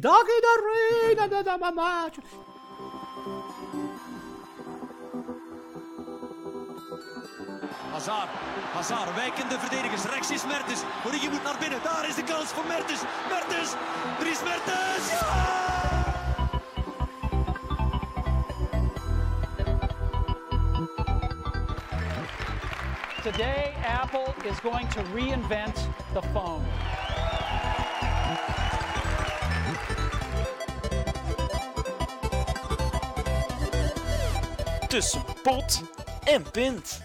Dag iedereen en de mamaatje. Hazard, Hazard, wijkende verdedigers. Rechts is Mertens. Origi moet naar binnen. Daar is de kans voor Mertens. Mertens, Mertens. Ja! Today, Apple is going to reinvent the phone. Tussen pot en pint.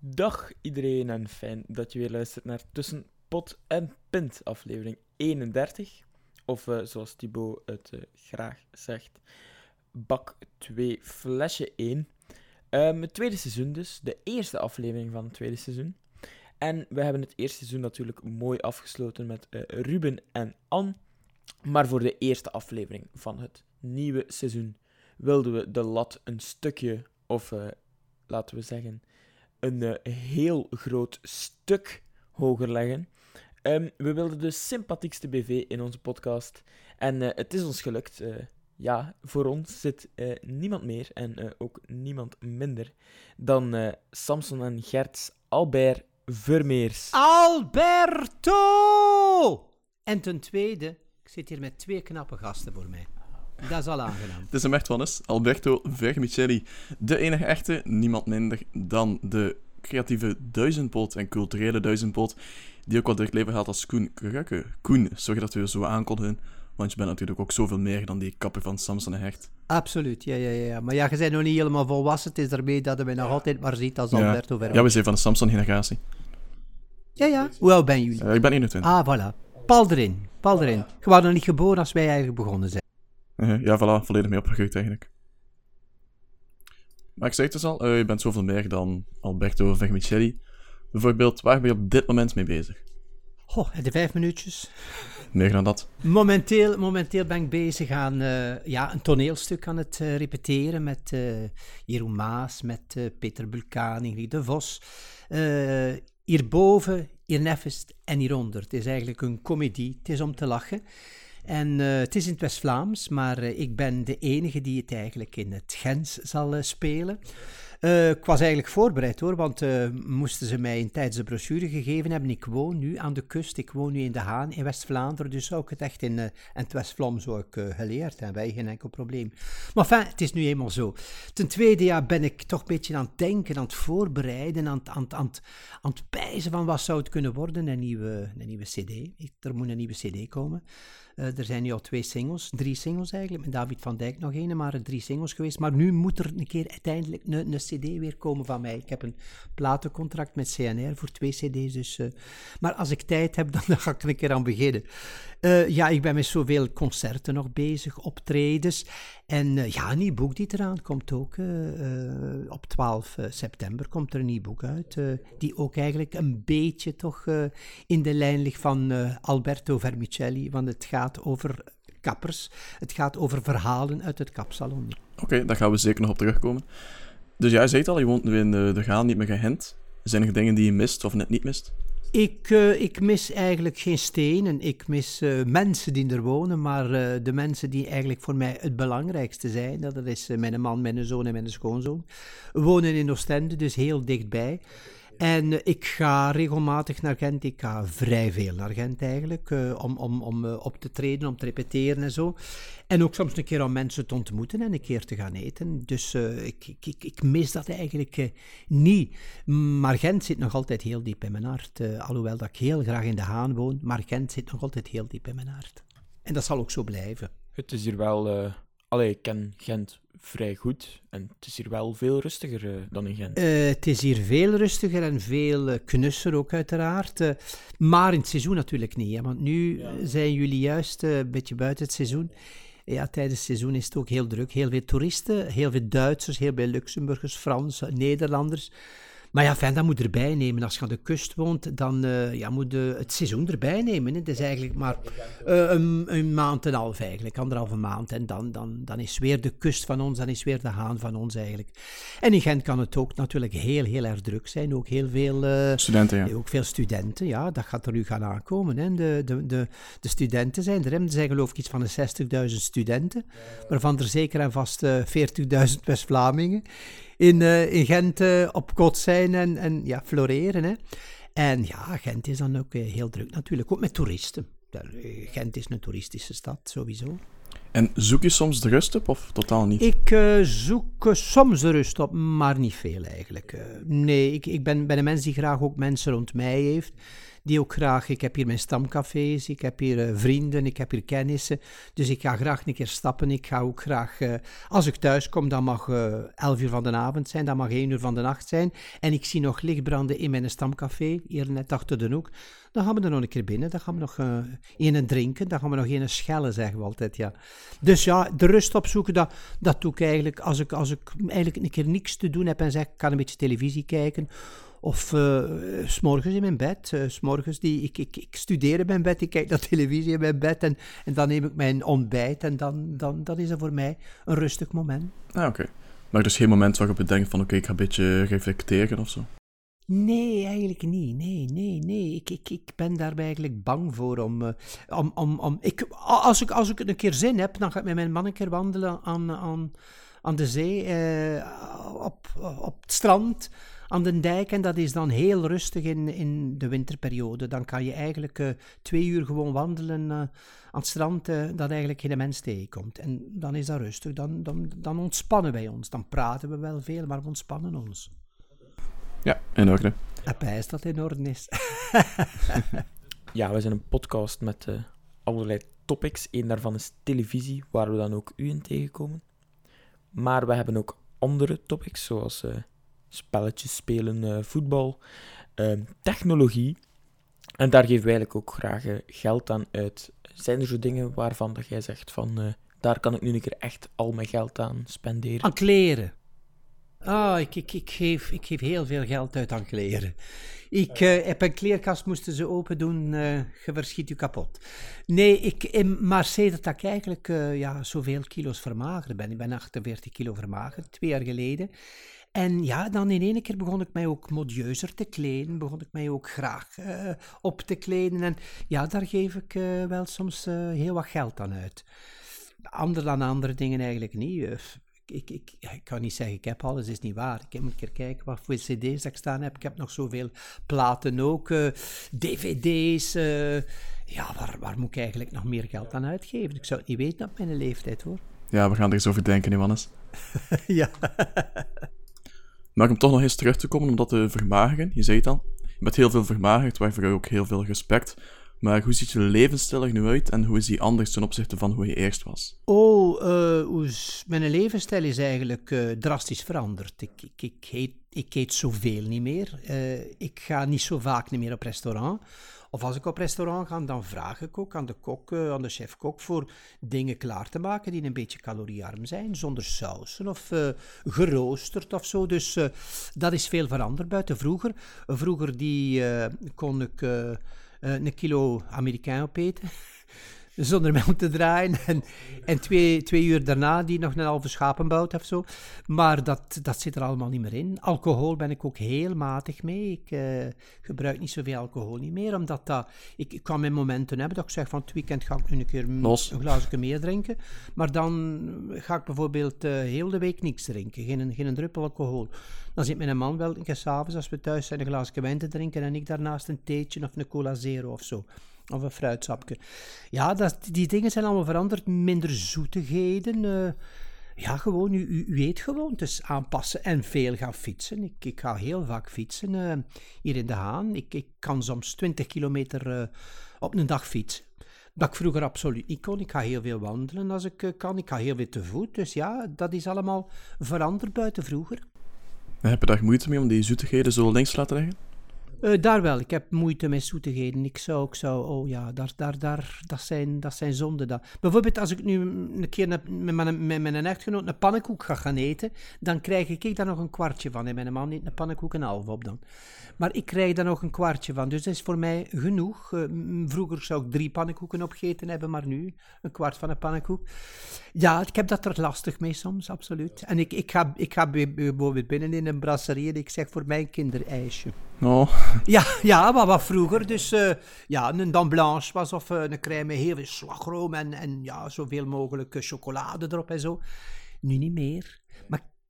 Dag iedereen en fijn dat je weer luistert naar Tussen Pot en Pint, aflevering 31. Of eh, zoals Thibaut het eh, graag zegt, bak 2, flesje 1. Ehm, het tweede seizoen dus, de eerste aflevering van het tweede seizoen. En we hebben het eerste seizoen natuurlijk mooi afgesloten met eh, Ruben en Anne. Maar voor de eerste aflevering van het nieuwe seizoen wilden we de lat een stukje, of eh, laten we zeggen, een eh, heel groot stuk hoger leggen. Ehm, we wilden de sympathiekste BV in onze podcast. En eh, het is ons gelukt. Ja, voor ons zit niemand meer en ook niemand minder dan Samson en Gerts Albert Vermeers. Alberto! En ten tweede, ik zit hier met twee knappe gasten voor mij. Dat is al aangenaam. Het is hem echt van is. Alberto Vermicelli. De enige echte, niemand minder dan de creatieve duizendpoot en culturele duizendpoot. Die ook door het leven gaat als Koen Krukke. Koen, zorg dat we je zo aankondigen. Want je bent natuurlijk ook zoveel meer dan die kapper van Samson en Hecht. Absoluut, ja, ja, ja. Maar ja, je bent nog niet helemaal volwassen. Het is ermee dat je mij nog altijd maar ziet als Ja. Alberto Ja, Vermeer. we zijn van de Samson-generatie. Ja, ja. Hoe oud ben jullie? Eh, ik ben 21. Ah, voilà. Pal erin, pal erin. Je was nog niet geboren als wij eigenlijk begonnen zijn. Eh, ja, voilà, volledig mee opgegroeid eigenlijk. Maar ik zei het dus al, eh, je bent zoveel meer dan Alberto Vermicelli. Bijvoorbeeld, waar ben je op dit moment mee bezig? Goh, de vijf minuutjes. Meer dan dat. Momenteel, momenteel ben ik bezig aan eh, ja, een toneelstuk aan het eh, repeteren met eh, Jeroen Maas, met Peter Bulkaan, Ingrid de Vos. Hierboven, hiernevest en hieronder. Het is eigenlijk een komedie, het is om te lachen. En eh, het is in het West-Vlaams, maar eh, ik ben de enige die het eigenlijk in het Gens zal eh, spelen. Ik was eigenlijk voorbereid hoor, want moesten ze mij tijdens de brochure gegeven hebben. Ik woon nu aan de kust, ik woon nu in De Haan in West-Vlaanderen, dus zou ik het echt in, in het West-Vlaams eh, geleerd hebben, wij geen enkel probleem. Maar enfin, het is nu eenmaal zo. Ten tweede ja, ben ik toch een beetje aan het denken, aan het voorbereiden, aan, het- aan, aan, het- pijzen van wat zou het kunnen worden, een nieuwe, een nieuwe cd. Er moet een nieuwe cd komen. Eh, er zijn nu al twee singles, drie singles eigenlijk, met David van Dijk nog een, maar drie singles geweest. Maar nu moet er een keer uiteindelijk een, een cd weer komen van mij. Ik heb een platencontract met CNR voor twee cd's, dus... eh, maar als ik tijd heb, dan ga ik er een keer aan beginnen. Eh, ja, ik ben met zoveel concerten nog bezig, optredens. En eh, ja, een nieuw boek die eraan komt ook. eh, op 12 eh, september komt er een nieuw boek uit. die ook eigenlijk een beetje toch in de lijn ligt van Alberto Vermicelli. Want het gaat over kappers. Het gaat over verhalen uit het kapsalon. Oké, daar gaan we zeker nog op terugkomen. Dus jij zei het al, je woont nu in de, de Gaan, niet meer gehend. Zijn er dingen die je mist of net niet mist? Ik, eh, ik mis eigenlijk geen stenen. Ik mis eh, mensen die er wonen, maar eh, de mensen die eigenlijk voor mij het belangrijkste zijn, dat is mijn man, mijn zoon en mijn schoonzoon, wonen in Oostende, dus heel dichtbij. En eh, ik ga regelmatig naar Gent. Ik ga vrij veel naar Gent eigenlijk, eh, om, om, om eh, op te treden, om te repeteren en zo. En ook soms een keer om mensen te ontmoeten en een keer te gaan eten. Dus ik, ik, ik, ik mis dat eigenlijk niet. Maar Gent zit nog altijd heel diep in mijn hart. alhoewel dat ik heel graag in De Haan woon, maar Gent zit nog altijd heel diep in mijn hart. En dat zal ook zo blijven. Het is hier wel... allee, ik ken Gent vrij goed. En het is hier wel veel rustiger eh, dan in Gent. Eh, het is hier veel rustiger en veel eh, knusser ook uiteraard. maar in het seizoen natuurlijk niet. Hè, want nu zijn jullie juist een beetje buiten het seizoen. Ja, tijdens het seizoen is het ook heel druk. Heel veel toeristen, heel veel Duitsers, heel veel Luxemburgers, Fransen, Nederlanders. Maar ja, fijn, dat moet erbij nemen. Als je aan de kust woont, dan eh, ja, moet je het seizoen erbij nemen. Hè. Het is eigenlijk maar eh, een, een maand en een half eigenlijk, anderhalve maand. En dan, dan, dan is weer de kust van ons, dan is weer de haan van ons eigenlijk. En in Gent kan het ook natuurlijk heel, heel erg druk zijn. Ook heel veel... eh, Studenten, ja. ook veel studenten, ja, dat gaat er nu gaan aankomen. Hè. De, de, de, de studenten zijn er. hè. Er zijn geloof ik iets van de 60.000 studenten, waarvan er zeker en vast eh, 40.000 West-Vlamingen in, eh, in Gent eh, op kot zijn en, en ja, floreren. Hè. En ja, Gent is dan ook eh, heel druk natuurlijk, ook met toeristen. Gent is een toeristische stad, sowieso. En zoek je soms de rust op of totaal niet? Ik zoek soms de rust op, maar niet veel eigenlijk. Nee, ik, ik ben, ben een mens die graag ook mensen rond mij heeft. Die ook graag, ik heb hier mijn stamcafés, ik heb hier eh, vrienden, ik heb hier kennissen. Dus ik ga graag een keer stappen. Ik ga ook graag, eh, als ik thuis kom, dan mag eh 11 uur van de avond zijn, dan mag 1 uur van de nacht zijn. En ik zie nog licht branden in mijn stamcafé, hier net achter de hoek. Dan gaan we er nog een keer binnen, dan gaan we nog een drinken, dan gaan we nog een schellen, zeggen we altijd, ja. Dus ja, de rust opzoeken, dat, dat doe ik eigenlijk als ik, als ik eigenlijk een keer niks te doen heb en zeg, ik kan een beetje televisie kijken. Of eh, s s'morgens in mijn bed. eh, s s'morgens die, ik, ik, ik studeer in mijn bed, ik kijk naar televisie in mijn bed en, en dan neem ik mijn ontbijt en dan, dan, dan is dat voor mij een rustig moment. Ah, oké. Maar dus geen moment waarop je denkt van oké, ik ga een beetje reflecteren of zo. Nee, eigenlijk niet. Nee, nee, nee. Ik, ik, ik ben daar eigenlijk bang voor om... eh, om, om, om ik, als, ik, als ik een keer zin heb, dan ga ik met mijn man een keer wandelen aan, aan, aan de zee, op, op het strand, aan de dijk. En dat is dan heel rustig in, in de winterperiode. Dan kan je eigenlijk eh, twee uur gewoon wandelen eh, aan het strand, eh, dat eigenlijk geen mens tegenkomt. En dan is dat rustig. Dan, dan, dan ontspannen wij ons. Dan praten we wel veel, maar we ontspannen ons. Ja, in orde. En pijs dat in orde is. Ja, we zijn een podcast met eh, allerlei topics. Eén daarvan is televisie, waar we dan ook u in tegenkomen. Maar we hebben ook andere topics, zoals eh, spelletjes spelen, eh, voetbal, eh, technologie. En daar geven wij eigenlijk ook graag eh, geld aan uit. Zijn er zo dingen waarvan dat jij zegt van... eh, daar kan ik nu een keer echt al mijn geld aan spenderen? Aan kleren. Ah, ik, ik, ik, geef, ik geef heel veel geld uit aan kleren. Ik heb een kleerkast, moesten ze open doen, eh je verschiet je kapot. Nee, ik, in, maar sedert dat ik eigenlijk ja, zoveel kilo's vermagerd ben, ik ben 48 kilo vermagerd, twee jaar geleden. En ja, dan in één keer begon ik mij ook modieuzer te kleden, begon ik mij ook graag eh, op te kleden. En ja, daar geef ik eh, wel soms eh, heel wat geld aan uit. Ander dan andere dingen eigenlijk niet. Ik, ik, ik kan niet zeggen, ik heb alles, is niet waar. Ik heb een keer kijken wat voor cd's ik staan heb. Ik heb nog zoveel platen ook, dvd's. ja, waar, waar moet ik eigenlijk nog meer geld aan uitgeven? Ik zou het niet weten op mijn leeftijd, hoor. Ja, we gaan er eens over denken, Johannes. ja. Maar om toch nog eens terug te komen om dat te vermageren, je zei het al, je bent heel veel vermagerd, waarvoor ook heel veel respect. Maar hoe ziet je levensstijl er nu uit en hoe is die anders ten opzichte van hoe je eerst was? Oh, eh, hoe mijn levensstijl is eigenlijk eh, drastisch veranderd. Ik, ik, ik, eet, ik eet zoveel niet meer. Eh, ik ga niet zo vaak niet meer op restaurant. Of als ik op restaurant ga, dan vraag ik ook aan de kok, eh, aan de chef-kok, voor dingen klaar te maken die een beetje caloriearm zijn, zonder sausen of eh, geroosterd of zo. Dus eh, dat is veel veranderd buiten vroeger. Vroeger die, kon ik een kilo Amerikaan opeten zonder mij om te draaien. En, en twee, twee uur daarna die nog een halve schapenbout of zo. Maar dat, dat zit er allemaal niet meer in. Alcohol ben ik ook heel matig mee. Ik eh, gebruik niet zoveel alcohol niet meer, omdat dat... Ik, ik kan mijn momenten hebben dat ik zeg van het weekend ga ik nu een keer Los. een glaasje meer drinken. Maar dan ga ik bijvoorbeeld eh, heel de week niks drinken. Geen, geen druppel alcohol. Dan zit mijn man wel een keer s'avonds, als we thuis zijn, een glaasje wijn te drinken en ik daarnaast een theetje of een cola zero of zo. Of een fruitsapje. Ja, dat, die dingen zijn allemaal veranderd. Minder zoetigheden. eh, ja, gewoon uw eetgewoontes aanpassen en veel gaan fietsen. Ik, ik ga heel vaak fietsen eh, hier in De Haan. Ik, ik kan soms 20 kilometer eh, op een dag fietsen. Dat ik vroeger absoluut niet kon. Ik ga heel veel wandelen als ik kan. Ik ga heel veel te voet. Dus ja, dat is allemaal veranderd buiten vroeger. Heb je daar moeite mee om die zoetigheden zo links te laten liggen? Eh, daar wel, ik heb moeite met zoetigheden. Ik zou, ik zou, oh ja, daar, daar, daar, dat, zijn, dat zijn zonden. Dat. Bijvoorbeeld als ik nu een keer met, mijn- met mijn echtgenoot een pannenkoek ga gaan eten, dan krijg ik daar nog een kwartje van. En mijn man neemt een pannenkoek en een half op dan. Maar ik krijg daar nog een kwartje van, dus dat is voor mij genoeg. Eh, vroeger zou ik drie pannenkoeken opgegeten hebben, maar nu een kwart van een pannenkoek. Ja, ik heb dat er lastig mee soms, absoluut. En ik, ik ga, ik ga bij- bijvoorbeeld binnen in een brasserie en ik zeg voor mij een kinderijsje. Oh, Ja, ja, maar wat vroeger dus eh, ja, een dame blanche was of eh, een crème met heel veel slagroom en, en ja, zoveel mogelijk eh, chocolade erop en zo. Nu niet meer.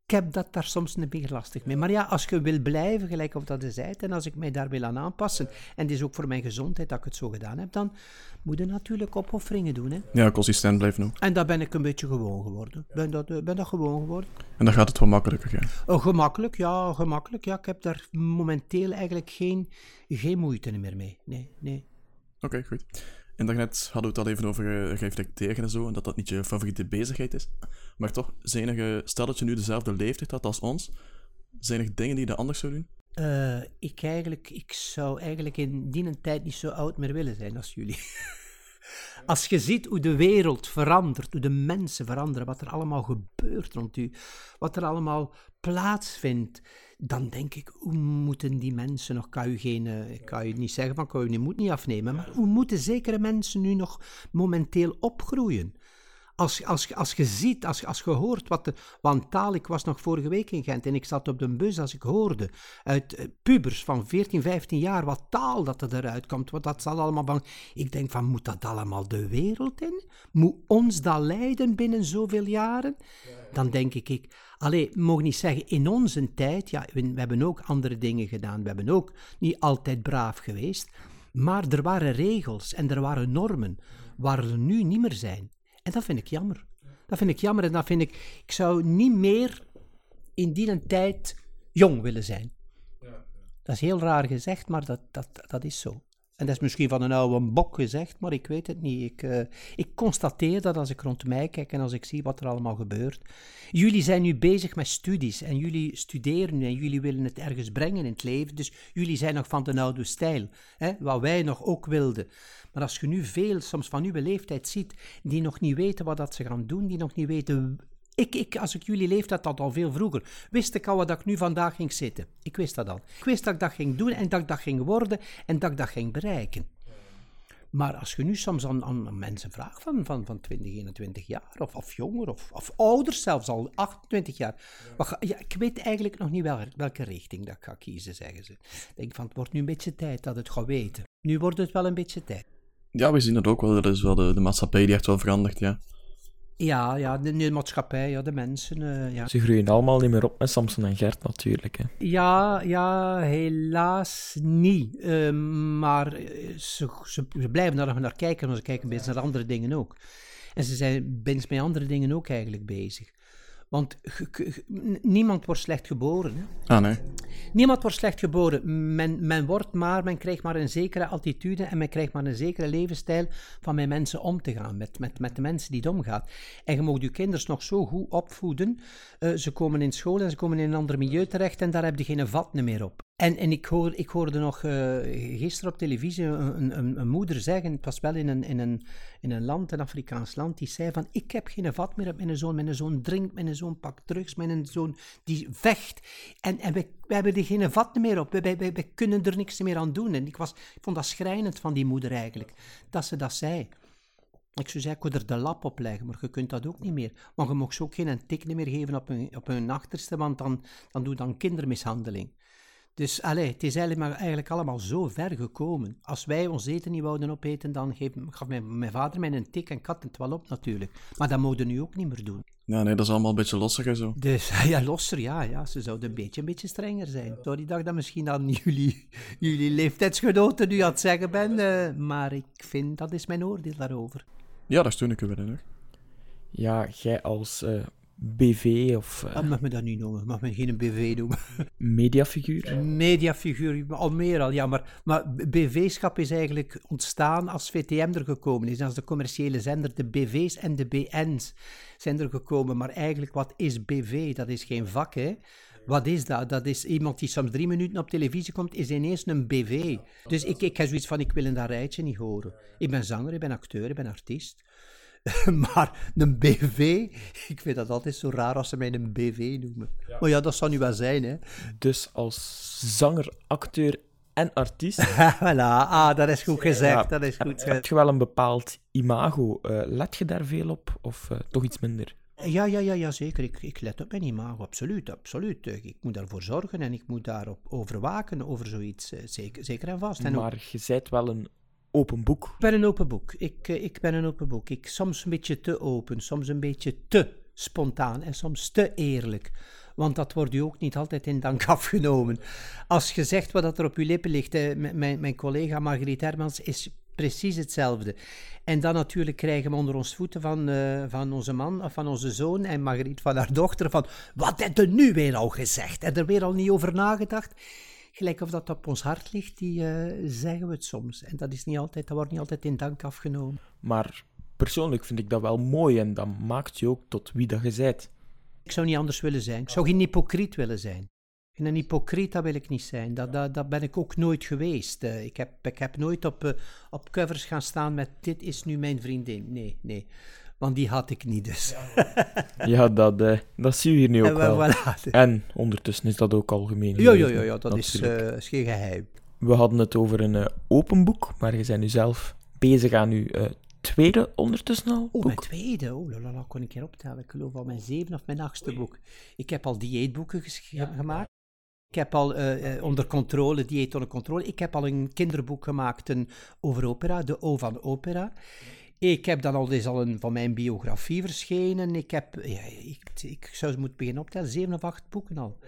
Ik heb dat daar soms een beetje lastig mee. Maar ja, als je wil blijven, gelijk of dat je zei, en als ik mij daar wil aan aanpassen, en het is ook voor mijn gezondheid dat ik het zo gedaan heb, dan moet je natuurlijk opofferingen doen. Hè. ja, consistent blijven ook. En daar ben ik een beetje gewoon geworden. Ben dat, eh, ben dat gewoon geworden. En dan gaat het wel makkelijker gaan. Oh, gemakkelijk, ja, gemakkelijk. Ja, ik heb daar momenteel eigenlijk geen, geen moeite meer mee. Nee, nee. Oké, goed. En daarnet hadden we het al even over eh, reflecteren en zo, en dat dat niet je favoriete bezigheid is. Maar toch, zijn er, stel dat je nu dezelfde leeftijd had als ons, zijn er dingen die je anders zou doen? Eh, ik, eigenlijk, ik zou eigenlijk in die tijd niet zo oud meer willen zijn als jullie. Als je ziet hoe de wereld verandert, hoe de mensen veranderen, wat er allemaal gebeurt rond u, wat er allemaal plaatsvindt, dan denk ik, hoe moeten die mensen nog, kan geen, eh, ik kan u niet zeggen van, kan u die moed niet afnemen, maar hoe moeten zekere mensen nu nog momenteel opgroeien? Als, als, als je ziet, als, als je hoort wat de. Taal, ik was nog vorige week in Gent en ik zat op de bus als ik hoorde uit eh, pubers van 14, 15 jaar wat taal dat er eruit komt. Wat dat zal allemaal van. Ik denk van, moet dat allemaal de wereld in? Moet ons dat leiden binnen zoveel jaren? Dan denk ik, ik allee, mogen niet zeggen in onze tijd. Ja, we, we hebben ook andere dingen gedaan. We hebben ook niet altijd braaf geweest. Maar er waren regels en er waren normen waar er nu niet meer zijn. En dat vind ik jammer. Dat vind ik jammer en dat vind ik... Ik zou niet meer in die tijd jong willen zijn. Dat is heel raar gezegd, maar dat, dat, dat is zo. En dat is misschien van een oude bok gezegd, maar ik weet het niet. Ik, eh, ik constateer dat als ik rond mij kijk en als ik zie wat er allemaal gebeurt. Jullie zijn nu bezig met studies en jullie studeren en jullie willen het ergens brengen in het leven. Dus jullie zijn nog van de oude stijl, hè, wat wij nog ook wilden. Maar als je nu veel, soms van uw leeftijd ziet, die nog niet weten wat dat ze gaan doen, die nog niet weten ik, ik, als ik jullie leeftijd had, al veel vroeger, wist ik al wat ik nu vandaag ging zitten. Ik wist dat al. Ik wist dat ik dat ging doen en dat ik dat ging worden en dat ik dat ging bereiken. Maar als je nu soms aan, aan mensen vraagt van, van, van 20, 21 jaar, of, of jonger, of, of ouder zelfs, al 28 jaar. wat ja, ik weet eigenlijk nog niet wel, welke richting dat ik ga kiezen, zeggen ze. Ik denk van, het wordt nu een beetje tijd dat het gaat weten. Nu wordt het wel een beetje tijd. Ja, we zien het ook wel. Dat is wel de, de maatschappij die echt wel verandert, ja. Ja, ja de, de maatschappij, ja, de mensen, eh, ja. Ze groeien allemaal niet meer op met Samson en Gert natuurlijk. Hè. Ja, ja, helaas niet. Eh, maar eh, ze, ze, ze blijven daar nog naar kijken, maar ze kijken bezig naar andere dingen ook. En ze zijn binds met andere dingen ook eigenlijk bezig. Want niemand wordt slecht geboren. Hè? Ah, nee. Niemand wordt slecht geboren. Men, men wordt maar, men krijgt maar een zekere attitude en men krijgt maar een zekere levensstijl van met mensen om te gaan, met, met, met de mensen die het omgaat. En je mag je kinderen nog zo goed opvoeden. eh, ze komen in school en ze komen in een ander milieu terecht en daar heb je geen vat meer op. En, en ik, hoor, ik hoorde nog eh, gisteren op televisie een, een, een moeder zeggen, het was wel in een, in, een, in een land, een Afrikaans land, die zei van, ik heb geen vat meer op mijn zoon, mijn zoon drinkt, mijn zoon pakt drugs, mijn zoon die vecht. En, en we hebben er geen vat meer op, we kunnen er niks meer aan doen. En ik, was, ik vond dat schrijnend van die moeder eigenlijk, dat ze dat zei. Ik zou zeggen, ik er de lap op leggen, maar je kunt dat ook niet meer. Maar je mag ze ook geen tik meer geven op hun, op hun achterste, want dan, dan doe je dan kindermishandeling. Dus allee, het is eigenlijk, maar eigenlijk allemaal zo ver gekomen. Als wij ons eten niet wouden opeten, dan geef, gaf mijn, mijn vader mij een tik en kat het wel op natuurlijk. Maar dat mogen nu ook niet meer doen. Ja, nee, dat is allemaal een beetje losser en zo. Dus ja, losser, ja, ja. Ze zouden een beetje, een beetje strenger zijn. Sorry dat ik dat misschien aan jullie, jullie leeftijdsgenoten nu aan het zeggen ben, eh, maar ik vind, dat is mijn oordeel daarover. Ja, daar steun ik u wel in, hoor. Ja, jij als eh, BV of Dat mag me dat niet noemen, mag me geen BV noemen. mediafiguur. mediafiguur, al meer al, ja, maar, maar BV-schap is eigenlijk ontstaan als VTM er gekomen is, als de commerciële zender, de BV's en de BN's zijn er gekomen, maar eigenlijk wat is BV? Dat is geen vak, hè. Wat is dat? Dat is iemand die soms drie minuten op televisie komt, is ineens een BV. Dus ik, ik heb zoiets van, ik wil een dat rijtje niet horen. Ik ben zanger, ik ben acteur, ik ben artiest. maar een BV, ik vind dat altijd zo raar als ze mij een BV noemen. Maar ja, dat zou nu wel zijn, hè. Dus als zanger, acteur en artiest voilà, ah, dat is goed gezegd, Ja. dat is goed heb gezegd. je wel een bepaald imago. Eh, let je daar veel op of eh, toch iets minder? Ja, ja, ja, ja zeker. Ik, ik let op mijn imago, absoluut, absoluut. Eh, Ik moet daarvoor zorgen en ik moet daarop over waken, over zoiets, zeker, zeker en vast. En ook- Maar je zijt wel een open boek. Ik ben een open boek. Ik, eh, ik ben een open boek. Ik soms een beetje te open, soms een beetje te spontaan en soms te eerlijk. Want dat wordt u ook niet altijd in dank afgenomen. Als je zegt wat er op uw lippen ligt, mijn, mijn collega Margriet Hermans is precies hetzelfde. En dan natuurlijk krijgen we onder ons voeten van, eh, van onze man of van onze zoon en Margriet van haar dochter van wat heb je nu weer al gezegd? Heb je er weer al niet over nagedacht? Gelijk of dat op ons hart ligt, die eh, zeggen we het soms. En dat, is niet altijd, dat wordt niet altijd in dank afgenomen. Maar persoonlijk vind ik dat wel mooi en dat maakt je ook tot wie dat je zijt. Ik zou niet anders willen zijn. Ik zou geen hypocriet willen zijn. En een hypocriet, dat wil ik niet zijn. Dat, dat, dat ben ik ook nooit geweest. Eh, ik, heb, ik heb nooit op, eh, op covers gaan staan met dit is nu mijn vriendin. Nee, nee. Want die had ik niet dus. Ja, dat, eh, dat zie je hier nu ook En wel. voilà. En ondertussen is dat ook algemeen. Ja, ja, ja, ja, dat is, eh, is geen geheim. We hadden het over een eh, open boek, maar je bent nu zelf bezig aan je eh, tweede ondertussen al Oh, mijn tweede. Oh, lalala, kon ik hier optellen. Ik geloof al mijn zevende of mijn achtste boek. Ik heb al dieetboeken gemaakt. Ik heb al onder controle, dieet onder controle. Ik heb al een kinderboek gemaakt een, over opera, de O van opera. Ik heb dan al, is al een van mijn biografie verschenen. Ik heb, ja, ik, ik zou ze moeten beginnen optellen, zeven of acht boeken al.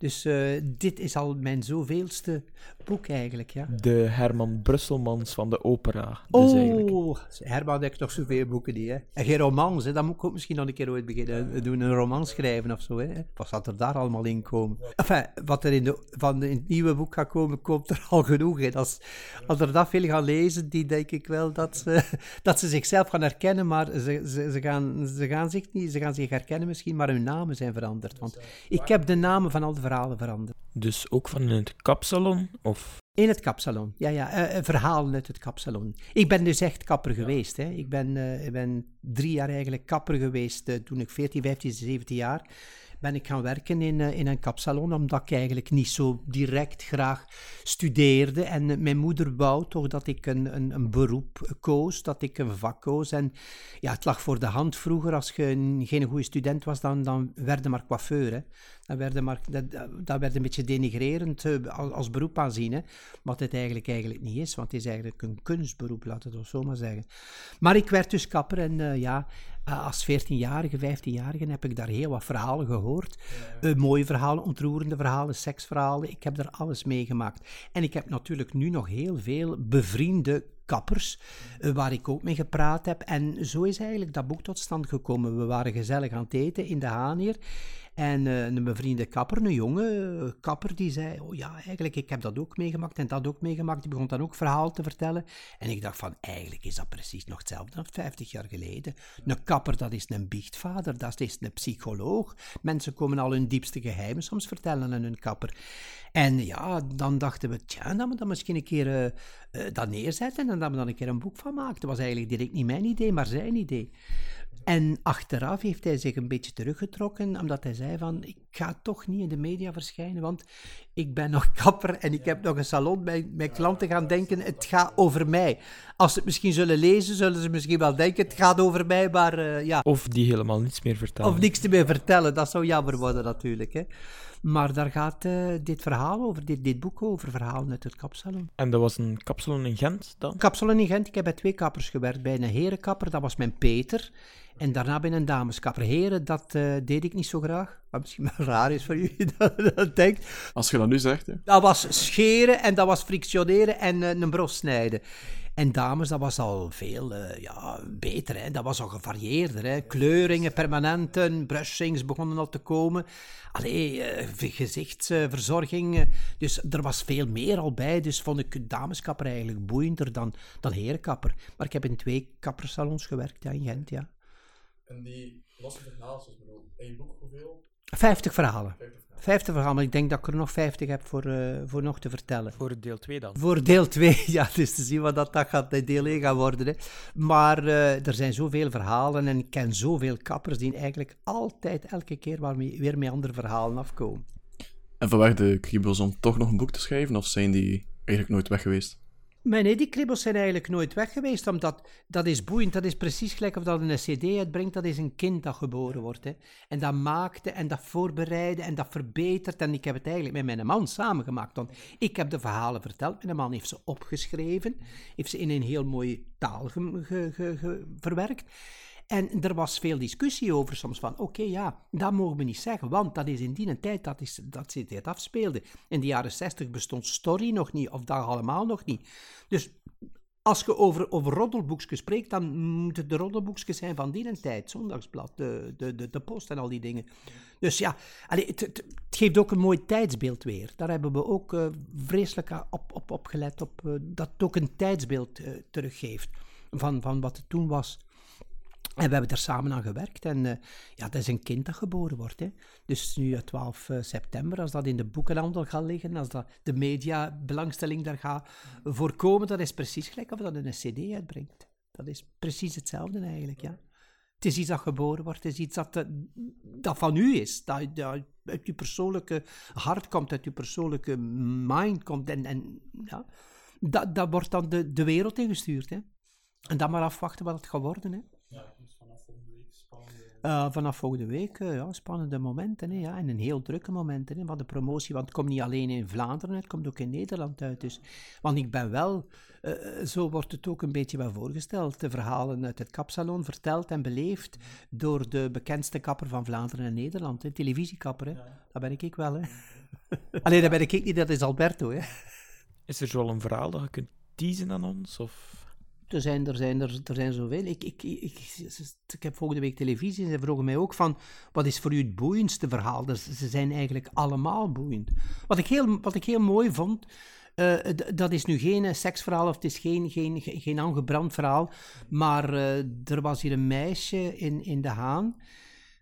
Dus eh, dit is al mijn zoveelste boek eigenlijk, ja. De Herman Brusselmans van de opera. Dus eigenlijk. Oh, Herman heeft nog zoveel boeken die, hè. En geen romans, hè. Dan moet ik ook misschien nog een keer ooit beginnen doen, een roman schrijven of zo, hè. Wat zal er daar allemaal in komen? Enfin, wat er in, de, van in het nieuwe boek gaat komen, komt er al genoeg in. Als, als er dat veel gaan lezen, die denk ik wel dat ze, dat ze zichzelf gaan herkennen, maar ze, ze, ze, gaan, ze, gaan zich niet, ze gaan zich herkennen misschien, maar hun namen zijn veranderd. Want ik heb de namen van al de verhalen veranderd. Dus ook van in het kapsalon? Of In het kapsalon, ja, ja. eh, eh, verhalen uit het kapsalon. Ik ben dus echt kapper geweest. Hè. Ik, ben, eh, ik ben drie jaar eigenlijk kapper geweest toen ik 14, 15, 17 jaar ben ik gaan werken in, eh, in een kapsalon, omdat ik eigenlijk niet zo direct graag studeerde. En eh, mijn moeder wou toch dat ik een, een, een beroep koos, dat ik een vak koos. En ja, het lag voor de hand vroeger, als je een- geen goede student was, dan, dan werd maar coiffeur. Hè. Dat, werd maar, dat, dat werd een beetje denigrerend eh, als, als beroep aanzien. Hè. Wat het eigenlijk, eigenlijk niet is, want het is eigenlijk een kunstberoep, laten we het zo maar zeggen. Maar ik werd dus kapper en ja, eh, als 14-jarige, 15-jarige heb ik daar heel wat verhalen gehoord. Eh, mooie verhalen, ontroerende verhalen, seksverhalen. Ik heb daar alles meegemaakt. En ik heb natuurlijk nu nog heel veel bevriende kappers, eh, waar ik ook mee gepraat heb. En zo is eigenlijk dat boek tot stand gekomen. We waren gezellig aan het eten in de Haan hier. En eh, een bevriende kapper, een jonge eh, kapper, die zei: Oh ja, eigenlijk, ik heb dat ook meegemaakt en dat ook meegemaakt. Die begon dan ook verhaal te vertellen. En ik dacht: van eigenlijk is dat precies nog hetzelfde als 50 jaar geleden. Een kapper, dat is een biechtvader, dat is een psycholoog. Mensen komen al hun diepste geheimen soms vertellen aan hun kapper. En ja, dan dachten we: Tja, dat we dan misschien een keer dat neerzetten en dat we dan een keer een boek van maken. Dat was eigenlijk direct niet mijn idee, maar zijn idee. En achteraf heeft hij zich een beetje teruggetrokken, omdat hij zei van, ik ga toch niet in de media verschijnen, want ik ben nog kapper en ik heb nog een salon. Mijn, mijn klanten gaan denken, het gaat over mij. Als ze het misschien zullen lezen, zullen ze misschien wel denken, het gaat over mij, maar eh, ja, Of die helemaal niets meer vertellen. of niks te meer vertellen. Dat zou jammer worden natuurlijk. Hè. Maar daar gaat eh, dit verhaal over, dit, dit boek over, verhalen uit het kapsalon. En dat was een kapsalon in Gent dan? Kapsalon in Gent, ik heb bij twee kappers gewerkt. Bij een herenkapper, dat was mijn Peter. En daarna bij een dameskapper. Heren, dat eh, deed ik niet zo graag. Wat misschien wel raar is voor jullie dat je dat denkt. Als je dat nu zegt, hè. Dat was scheren en dat was frictioneren en eh, een bros snijden. En dames, dat was al veel eh, ja, beter. Hè? Dat was al gevarieerder. Hè? Kleuringen, permanenten, brushings begonnen al te komen. Allee, eh, gezichtsverzorging. eh, dus er was veel meer al bij. Dus vond ik dameskapper eigenlijk boeiender dan, dan herenkapper. Maar ik heb in twee kappersalons gewerkt in Gent, ja. En die losse verhaaltjes, bedoel, je boek hoeveel? 50 verhalen. 50 verhalen, maar ik denk dat ik er nog 50 heb voor, eh, voor nog te vertellen. Voor deel 2 dan. Voor deel 2, ja, dus te zien wat dat, dat gaat bij deel 1 gaan worden. Hè. Maar eh, er zijn zoveel verhalen en ik ken zoveel kappers die eigenlijk altijd, elke keer weer met andere verhalen afkomen. En vanwege de kriebels om toch nog een boek te schrijven, of zijn die eigenlijk nooit weg geweest? Maar nee, die kribbels zijn eigenlijk nooit weg geweest, omdat dat is boeiend. Dat is precies gelijk of dat een cd uitbrangt, dat is een kind dat geboren wordt. Hè. En dat maakte en dat voorbereidde en dat verbetert. En ik heb het eigenlijk met mijn man samengemaakt. Want ik heb de verhalen verteld, mijn man heeft ze opgeschreven, heeft ze in een heel mooie taal verwerkt. En er was veel discussie over soms van, oké, ja, dat mogen we niet zeggen, want dat is in die tijd dat, is, dat zich dit afspeelde. In de jaren 60 bestond Story nog niet, of dat allemaal nog niet. Dus als je over, over roddelboekjes spreekt, dan moeten de roddelboekjes zijn van die tijd. Zondagsblad, de, de, de, post en al die dingen. Dus ja, het, het geeft ook een mooi tijdsbeeld weer. Daar hebben we ook eh, vreselijk op, op, op gelet, op, eh, dat het ook een tijdsbeeld eh, teruggeeft van, van wat het toen was. En we hebben er samen aan gewerkt. En eh, ja, dat is een kind dat geboren wordt. Hè. Dus nu eh, 12 eh, september, als dat in de boekenhandel gaat liggen, als dat de mediabelangstelling daar gaat voorkomen, dat is precies gelijk of dat een cd uitbrengt. Dat is precies hetzelfde eigenlijk, ja. Het is iets dat geboren wordt, het is iets dat, eh, dat van u is, dat, dat uit uw persoonlijke hart komt, uit uw persoonlijke mind komt. En, en ja, dat, dat wordt dan de, de wereld ingestuurd. Hè. En dan maar afwachten wat het gaat worden. Hè. Eh, vanaf volgende week, eh, ja, spannende momenten. Hè, ja, en een heel drukke momenten hè, van de promotie. Want het komt niet alleen in Vlaanderen uit, het komt ook in Nederland uit. Dus. Want ik ben wel, eh, zo wordt het ook een beetje wel voorgesteld, de verhalen uit het kapsalon verteld en beleefd door de bekendste kapper van Vlaanderen en Nederland. Hè, televisiekapper, hè. dat ben ik wel. Hè. Alleen dat ben ik niet, dat is Alberto. Hè. Is er zo al een verhaal dat je kunt teasen aan ons? Of... Er zijn, er zijn, er, er zijn zoveel. Ik, ik, ik, ik, heb volgende week televisie en ze vroegen mij ook van, wat is voor u het boeiendste verhaal? Dus ze zijn eigenlijk allemaal boeiend. Wat ik heel, wat ik heel mooi vond, eh, dat is nu geen eh, seksverhaal of het is geen, geen, geen, aangebrand verhaal, maar eh, er was hier een meisje in, in De Haan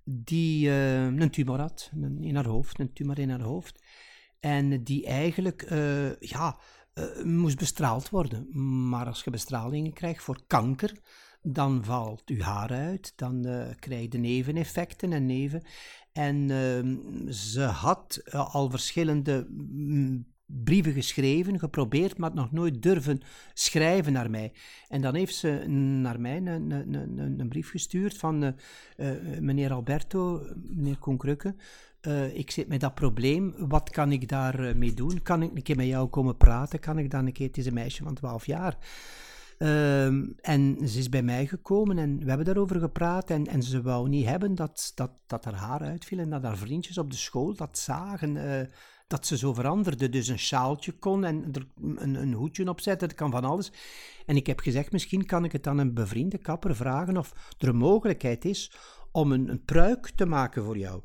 die een tumor had in haar hoofd, een tumor in haar hoofd. En die eigenlijk, ja, eh, moest bestraald worden. Maar als je bestralingen krijgt voor kanker, dan valt je haar uit, dan eh, krijg je neveneffecten en neven. En ehm, ze had eh, al verschillende mm, brieven geschreven, geprobeerd, maar nog nooit durven schrijven naar mij. En dan heeft ze naar mij een, een, een, een- brief gestuurd van meneer Alberto, meneer Koen Krukke, eh, ik zit met dat probleem, wat kan ik daarmee mee doen? Kan ik een keer met jou komen praten? Kan ik dan een keer, het is een meisje van 12 jaar. Ehm, en ze is bij mij gekomen en we hebben daarover gepraat. En, en ze wou niet hebben dat, dat, dat haar haar uitviel en dat haar vriendjes op de school dat zagen. eh, dat ze zo veranderde. Dus een sjaaltje kon en een, een hoedje opzetten, kan van alles. En ik heb gezegd, misschien kan ik het aan een bevriende kapper vragen of er een mogelijkheid is om een, een pruik te maken voor jou.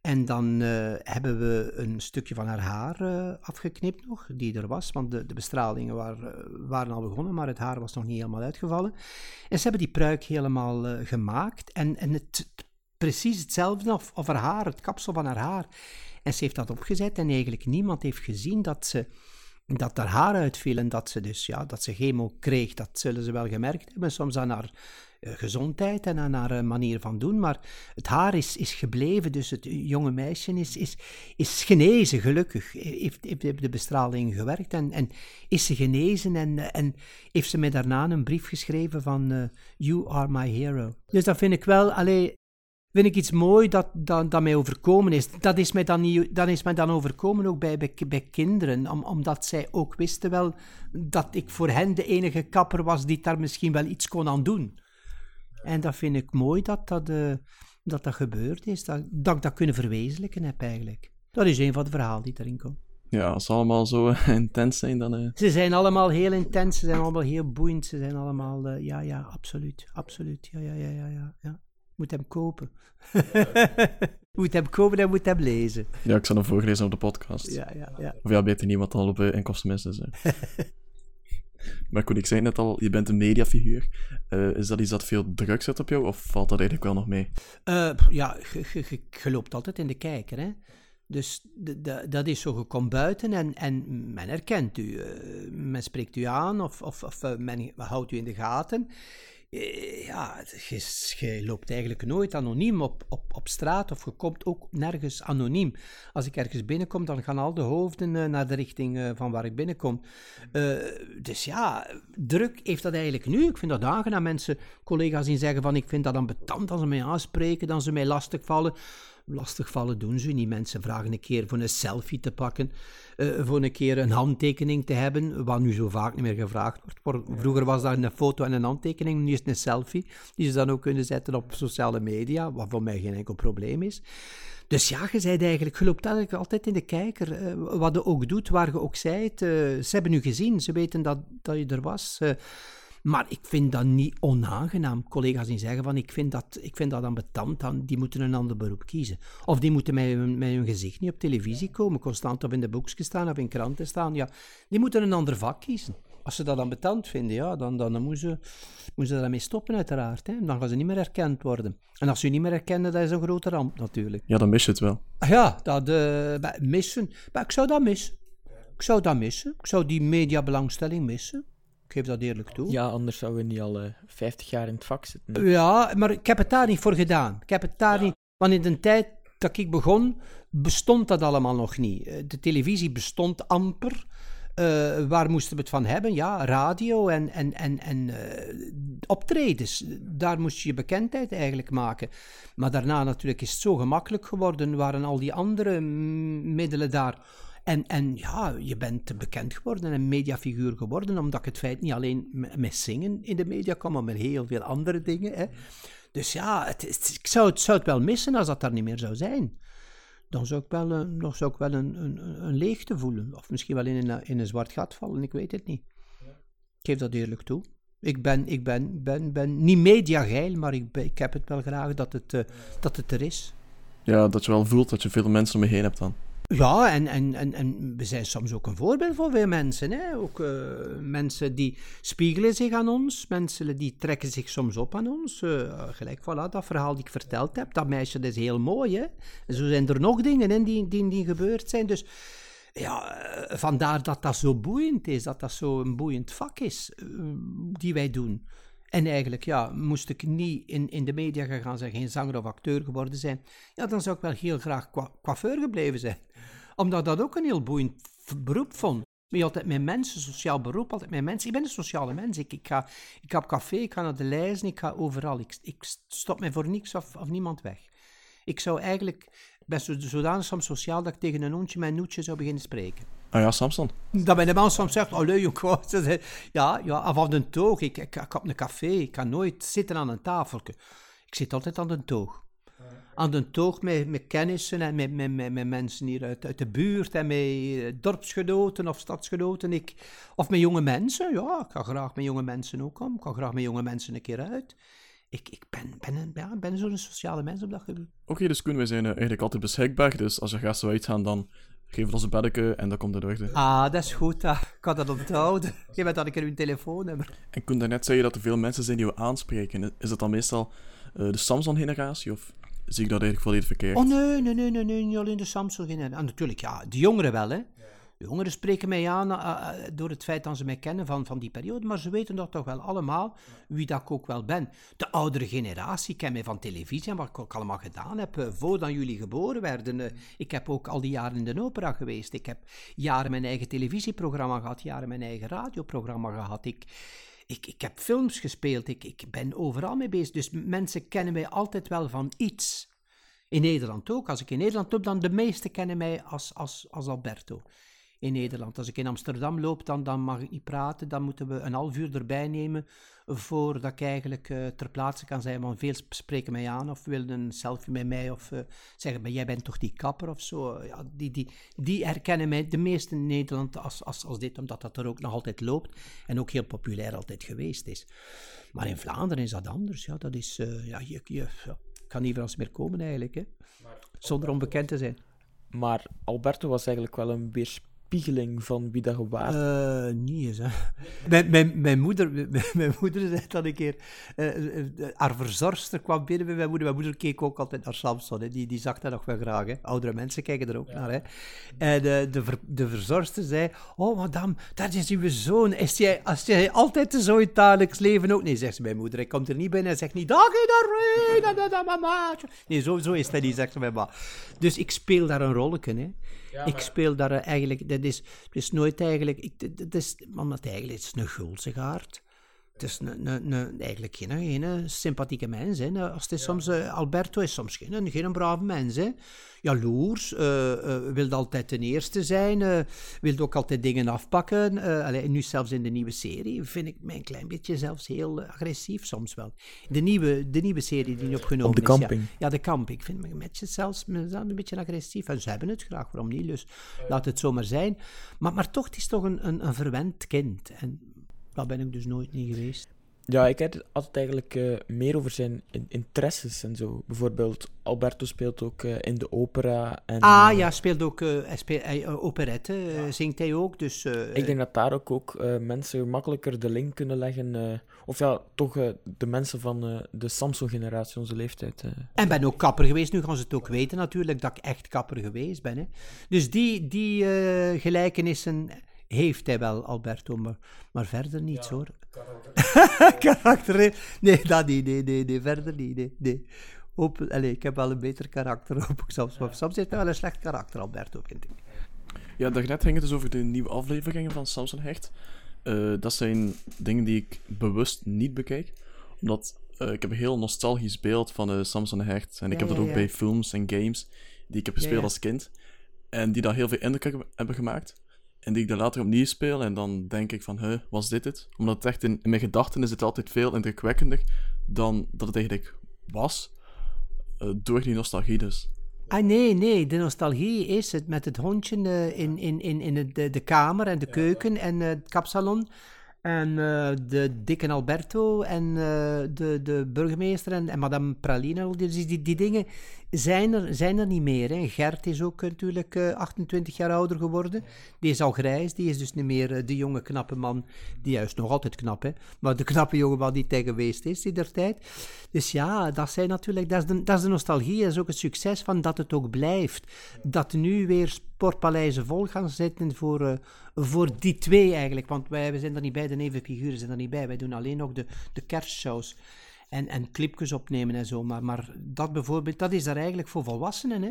En dan eh, hebben we een stukje van haar haar eh, afgeknipt nog, die er was, want de, de bestralingen waren, eh, waren al begonnen, maar het haar was nog niet helemaal uitgevallen. En ze hebben die pruik helemaal gemaakt en, en het, precies hetzelfde of, haar haar, het kapsel van haar haar. En ze heeft dat opgezet en eigenlijk niemand heeft gezien dat ze dat haar haar uitviel en dat ze dus ja, dat ze chemo kreeg, dat zullen ze wel gemerkt hebben, soms aan haar gezondheid en aan haar manier van doen, maar het haar is, is gebleven, dus het jonge meisje is, is, is genezen, gelukkig. Heeft, de bestraling gewerkt en, en is ze genezen en, en heeft ze mij daarna een brief geschreven van eh, You are my hero. Dus dat vind ik wel, allee, vind ik iets mooi dat, dat, mij overkomen is. Dat is mij dan, niet, dat is mij dan overkomen ook bij, bij, bij kinderen, om, omdat zij ook wisten wel dat ik voor hen de enige kapper was die daar misschien wel iets kon aan doen. En dat vind ik mooi dat dat, eh, dat, dat gebeurd is, dat, dat ik dat kunnen verwezenlijken heb eigenlijk. Dat is een van de verhalen die erin komt. Ja, als ze allemaal zo eh, intens zijn, dan... eh, Ze zijn allemaal heel intens, ze zijn allemaal heel boeiend, ze zijn allemaal, ja, ja, absoluut, absoluut, ja, ja, ja, ja, ja, ja. Moet hem kopen. moet hem kopen en moet hem lezen. Ja, ik zal hem voorgelezen op de podcast. Ja, ja, ja. Of ja, beter niet, wat al op inkomstenmis is. Maar ik zei net al, je bent een mediafiguur. Eh, is dat iets dat veel druk zet op jou, of valt dat eigenlijk wel nog mee? Eh, ja, je, loopt altijd in de kijker, hè. Dus dat is zo, je komt buiten en, en men herkent u. eh, men spreekt u aan of, of, of men houdt u in de gaten. Eh, ja, je, je loopt eigenlijk nooit anoniem op, op, op straat of je komt ook nergens anoniem. Als ik ergens binnenkom, dan gaan al de hoofden eh, naar de richting eh, van waar ik binnenkom. Eh, dus ja, druk heeft dat eigenlijk nu. Ik vind dat aangenaam. Mensen, collega's die zeggen van ik vind dat ambetant als ze mij aanspreken, dan ze mij lastigvallen. Lastigvallen doen ze niet. Mensen vragen een keer voor een selfie te pakken, eh, voor een keer een handtekening te hebben, wat nu zo vaak niet meer gevraagd wordt. Vroeger was dat een foto en een handtekening, nu is het een selfie, die ze dan ook kunnen zetten op sociale media, wat voor mij geen enkel probleem is. Dus ja, je zei eigenlijk, je loopt eigenlijk altijd in de kijker. eh, wat je ook doet, waar je ook zijt. eh, ze hebben u gezien, ze weten dat, dat je er was. Maar ik vind dat niet onaangenaam. Collega's die zeggen van, ik vind dat, ik vind dat ambetant, dan, die moeten een ander beroep kiezen. Of die moeten met hun, met hun gezicht niet op televisie komen, constant of in de boekjes staan of in kranten staan. Ja, die moeten een ander vak kiezen. Als ze dat ambetant vinden, ja, dan, dan, dan moeten, ze, moeten ze daarmee stoppen uiteraard. Hè. Dan gaan ze niet meer herkend worden. En als ze niet meer herkennen, dat is een grote ramp natuurlijk. Ja, dan mis je het wel. Ja, dat eh, missen. Maar ik zou dat missen. Ik zou dat missen. Ik zou die mediabelangstelling missen. Ik geef dat eerlijk toe. Ja, anders zouden we niet al eh 50 jaar in het vak zitten. Ja, maar ik heb het daar niet voor gedaan. Ik heb het daar niet... Want in de tijd dat ik begon, bestond dat allemaal nog niet. Eh, De televisie bestond amper. Eh, waar moesten we het van hebben? Ja, radio en, en, en, en optredens. Daar moest je je bekendheid eigenlijk maken. Maar daarna natuurlijk is het zo gemakkelijk geworden. Waren al die andere middelen daar. En, en ja, je bent bekend geworden, een mediafiguur geworden, omdat ik het feit niet alleen met, zingen in de media kwam, maar met heel veel andere dingen. Hè. Dus ja, het, ik zou het, zou het wel missen als dat daar niet meer zou zijn. Dan zou ik wel, een, dan zou ik wel een, een, een leegte voelen. Of misschien wel in een, in een zwart gat vallen, ik weet het niet. Ik geef dat eerlijk toe. Ik ben, ik ben, ben, ben niet mediageil, maar ik, ben- ik heb het wel graag dat het, eh, dat het er is. Ja, dat je wel voelt dat je veel mensen om je heen hebt dan. Ja, en, en, en, en we zijn soms ook een voorbeeld voor veel mensen. Hè? Ook eh, mensen die spiegelen zich aan ons, mensen die trekken zich soms op aan ons. Eh, gelijk, voilà, dat verhaal dat ik verteld heb, dat meisje dat is heel mooi. Hè? En zo zijn er nog dingen hè, die, die, die gebeurd zijn. Dus ja, eh, vandaar dat dat zo boeiend is, dat dat zo een boeiend vak is, die wij doen. En eigenlijk, ja, moest ik niet in, in de media gaan zijn, geen zanger of acteur geworden zijn, ja, dan zou ik wel heel graag coiffeur gebleven zijn. Omdat dat ook een heel boeiend beroep vond. Ben je altijd met mensen, sociaal beroep, altijd met mensen. Ik ben een sociale mens. Ik, ik, ga, ik ga op café, ik ga naar de lijzen, ik ga overal. Ik, ik stop mij voor niks of, of niemand weg. Ik zou eigenlijk, zo, zodanig soms sociaal dat ik tegen een hondje mijn noetje zou beginnen spreken. Ah ja, Samson. Dat mijn man soms zegt, oh leuk, Ja, ja, of aan de toog. Ik, ik, ik heb een café, ik kan nooit zitten aan een tafeltje. Ik zit altijd aan de toog. Aan de toog met, met kennissen en met, met, met, met mensen hier uit, uit de buurt en met eh, dorpsgenoten of stadsgenoten. Ik, of met jonge mensen, ja, ik ga graag met jonge mensen ook om. Ik ga graag met jonge mensen een keer uit. Ik, ik ben, ben, een, ja, ben zo'n sociale mens op dat gebied. Oké, dus Koen, wij zijn eh, eigenlijk altijd beschikbaar. Dus als er gasten uitgaan, dan we ons een beddeke en dan komt het orde. Ah, dat is goed. ah. Ik kan dat onthouden. Geef mij dan een keer uw telefoonnummer. En Koen, daarnet zei je dat er veel mensen zijn die we aanspreken. Is dat dan meestal eh, de Samson-generatie of zie ik dat eigenlijk volledig verkeerd? Oh nee, nee, nee, nee, nee niet alleen de Samsung. En, en natuurlijk, ja, de jongeren wel, hè. Jongeren spreken mij aan eh, eh, door het feit dat ze mij kennen van, van die periode, maar ze weten dat toch wel allemaal wie dat ik ook wel ben. De oudere generatie kent mij van televisie en wat ik ook allemaal gedaan heb eh, voordat jullie geboren werden. Ik heb ook al die jaren in de opera geweest. Ik heb jaren mijn eigen televisieprogramma gehad, jaren mijn eigen radioprogramma gehad. Ik, ik, ik heb films gespeeld, ik, ik ben overal mee bezig. Dus mensen kennen mij altijd wel van iets. In Nederland ook. Als ik in Nederland loop, dan de meesten kennen mij als, als, als Alberto. In Nederland. Als ik in Amsterdam loop, dan, dan mag ik niet praten. Dan moeten we een half uur erbij nemen voordat ik eigenlijk eh, ter plaatse kan zijn. Want veel spreken mij aan of willen een selfie met mij of eh, zeggen, maar jij bent toch die kapper of zo. Ja, die, die, die herkennen mij, de meesten in Nederland, als, als, als dit, omdat dat er ook nog altijd loopt en ook heel populair altijd geweest is. Maar in Vlaanderen is dat anders. Ja, dat is, eh, ja, je, je ja, kan niet Frans meer komen eigenlijk, hè? zonder onbekend te zijn. Maar Alberto was eigenlijk wel een weerspiegeling van wie dat waart? Eh, niet eens, hè. Mijn, mijn, mijn, moeder, mijn, mijn moeder zei dat een keer... eh, haar verzorgster kwam binnen bij mijn moeder. Mijn moeder keek ook altijd naar Samson. Hè. Die, die zag dat nog wel graag. Hè. Oudere mensen kijken er ook naar. Hè. En eh, de, ver- de verzorgster zei... Oh, madame, dat is uw zoon. Is jij, als jij altijd zo in het dagelijks leven ook... Nee, zegt ze mijn moeder. Hij komt er niet binnen en zegt niet... Dag, iedereen, mamaatje. Nee, zo, zo is dat niet, zegt ze mijn ma. Dus ik speel daar een rolletje, hè. Ik speel daar eigenlijk, dat is, het is nooit eigenlijk, ik, het- is, omdat eigenlijk, het is een gulzigaard. Het is een, een, een, eigenlijk geen, geen sympathieke mens. Hè. Nou, Als het is soms, eh, Alberto is soms geen, geen brave mens. Hè. Jaloers, eh eh, wil altijd ten eerste zijn, eh wil ook altijd dingen afpakken. eh allee, nu zelfs in de nieuwe serie vind ik mij een klein beetje zelfs heel agressief soms wel. De nieuwe, de nieuwe serie die nu opgenomen Op de is. ja. camping. Ja, de camping. Ik vind me met je zelfs mezelf een beetje agressief. En ze hebben het graag, waarom niet? Dus laat het zomaar zijn. Maar, maar toch, het is toch een, een, een verwend kind. En dat ben ik dus nooit niet geweest. Ja, ik had altijd eigenlijk eh, meer over zijn in- interesses en zo. Bijvoorbeeld, Alberto speelt ook eh, in de opera. En, Ah eh, ja, speelt ook hij speelt, operette, eh, zingt hij ook. Dus, Ik denk dat daar ook, ook mensen makkelijker de link kunnen leggen. of ja, toch de mensen van de Samsung-generatie, onze leeftijd. En ben ook kapper geweest. Nu gaan ze het ook weten natuurlijk, dat ik echt kapper geweest ben. Hè. Dus die, die gelijkenissen heeft hij wel, Alberto, maar, maar verder niets hoor. karakter? Nee, dat niet, nee, nee, nee, verder niet, nee, nee. Open, allez, ik heb wel een beter karakter, hoop ik soms. Maar soms heeft hij wel een slecht karakter, Alberto, vind ik. Ja, daarnet ging het dus over de nieuwe afleveringen van Samson Hecht. Eh, dat zijn dingen die ik bewust niet bekijk. Omdat eh, ik heb een heel nostalgisch beeld van eh, Samson Hecht. En ik Ja, heb dat ja, ook ja. bij films en games die ik heb gespeeld ja. als kind. En die daar heel veel indruk hebben gemaakt. En die ik dan later opnieuw speel. En dan denk ik van, huh, was dit het? Omdat het echt in, in mijn gedachten is het altijd veel indrukwekkender dan dat het eigenlijk was. eh, door die nostalgie dus. Ah, nee, nee, de nostalgie is het met het hondje eh, in, in, in, in de, de kamer en de keuken en eh, het kapsalon. En eh, de dikke Alberto en eh, de, de burgemeester en, en madame Praline. al Die, die, dingen zijn er, zijn er niet meer. Hè. Gert is ook natuurlijk eh, 28 jaar ouder geworden. Die is al grijs, die is dus niet meer eh, de jonge knappe man. Die juist nog altijd knap, hè. Maar de knappe jonge man die hij geweest is in der tijd. Dus ja, dat, zijn natuurlijk, dat, is de, dat is de nostalgie. Dat is ook het succes van dat het ook blijft. Dat nu weer sportpaleizen vol gaan zitten voor, eh, voor die twee eigenlijk. Want wij, wij zijn er niet bij, de nevenfiguren zijn er niet bij. Wij doen alleen nog de, de kerstshows. En, en clipjes opnemen en zo. Maar, maar dat bijvoorbeeld, dat is daar eigenlijk voor volwassenen. Hè?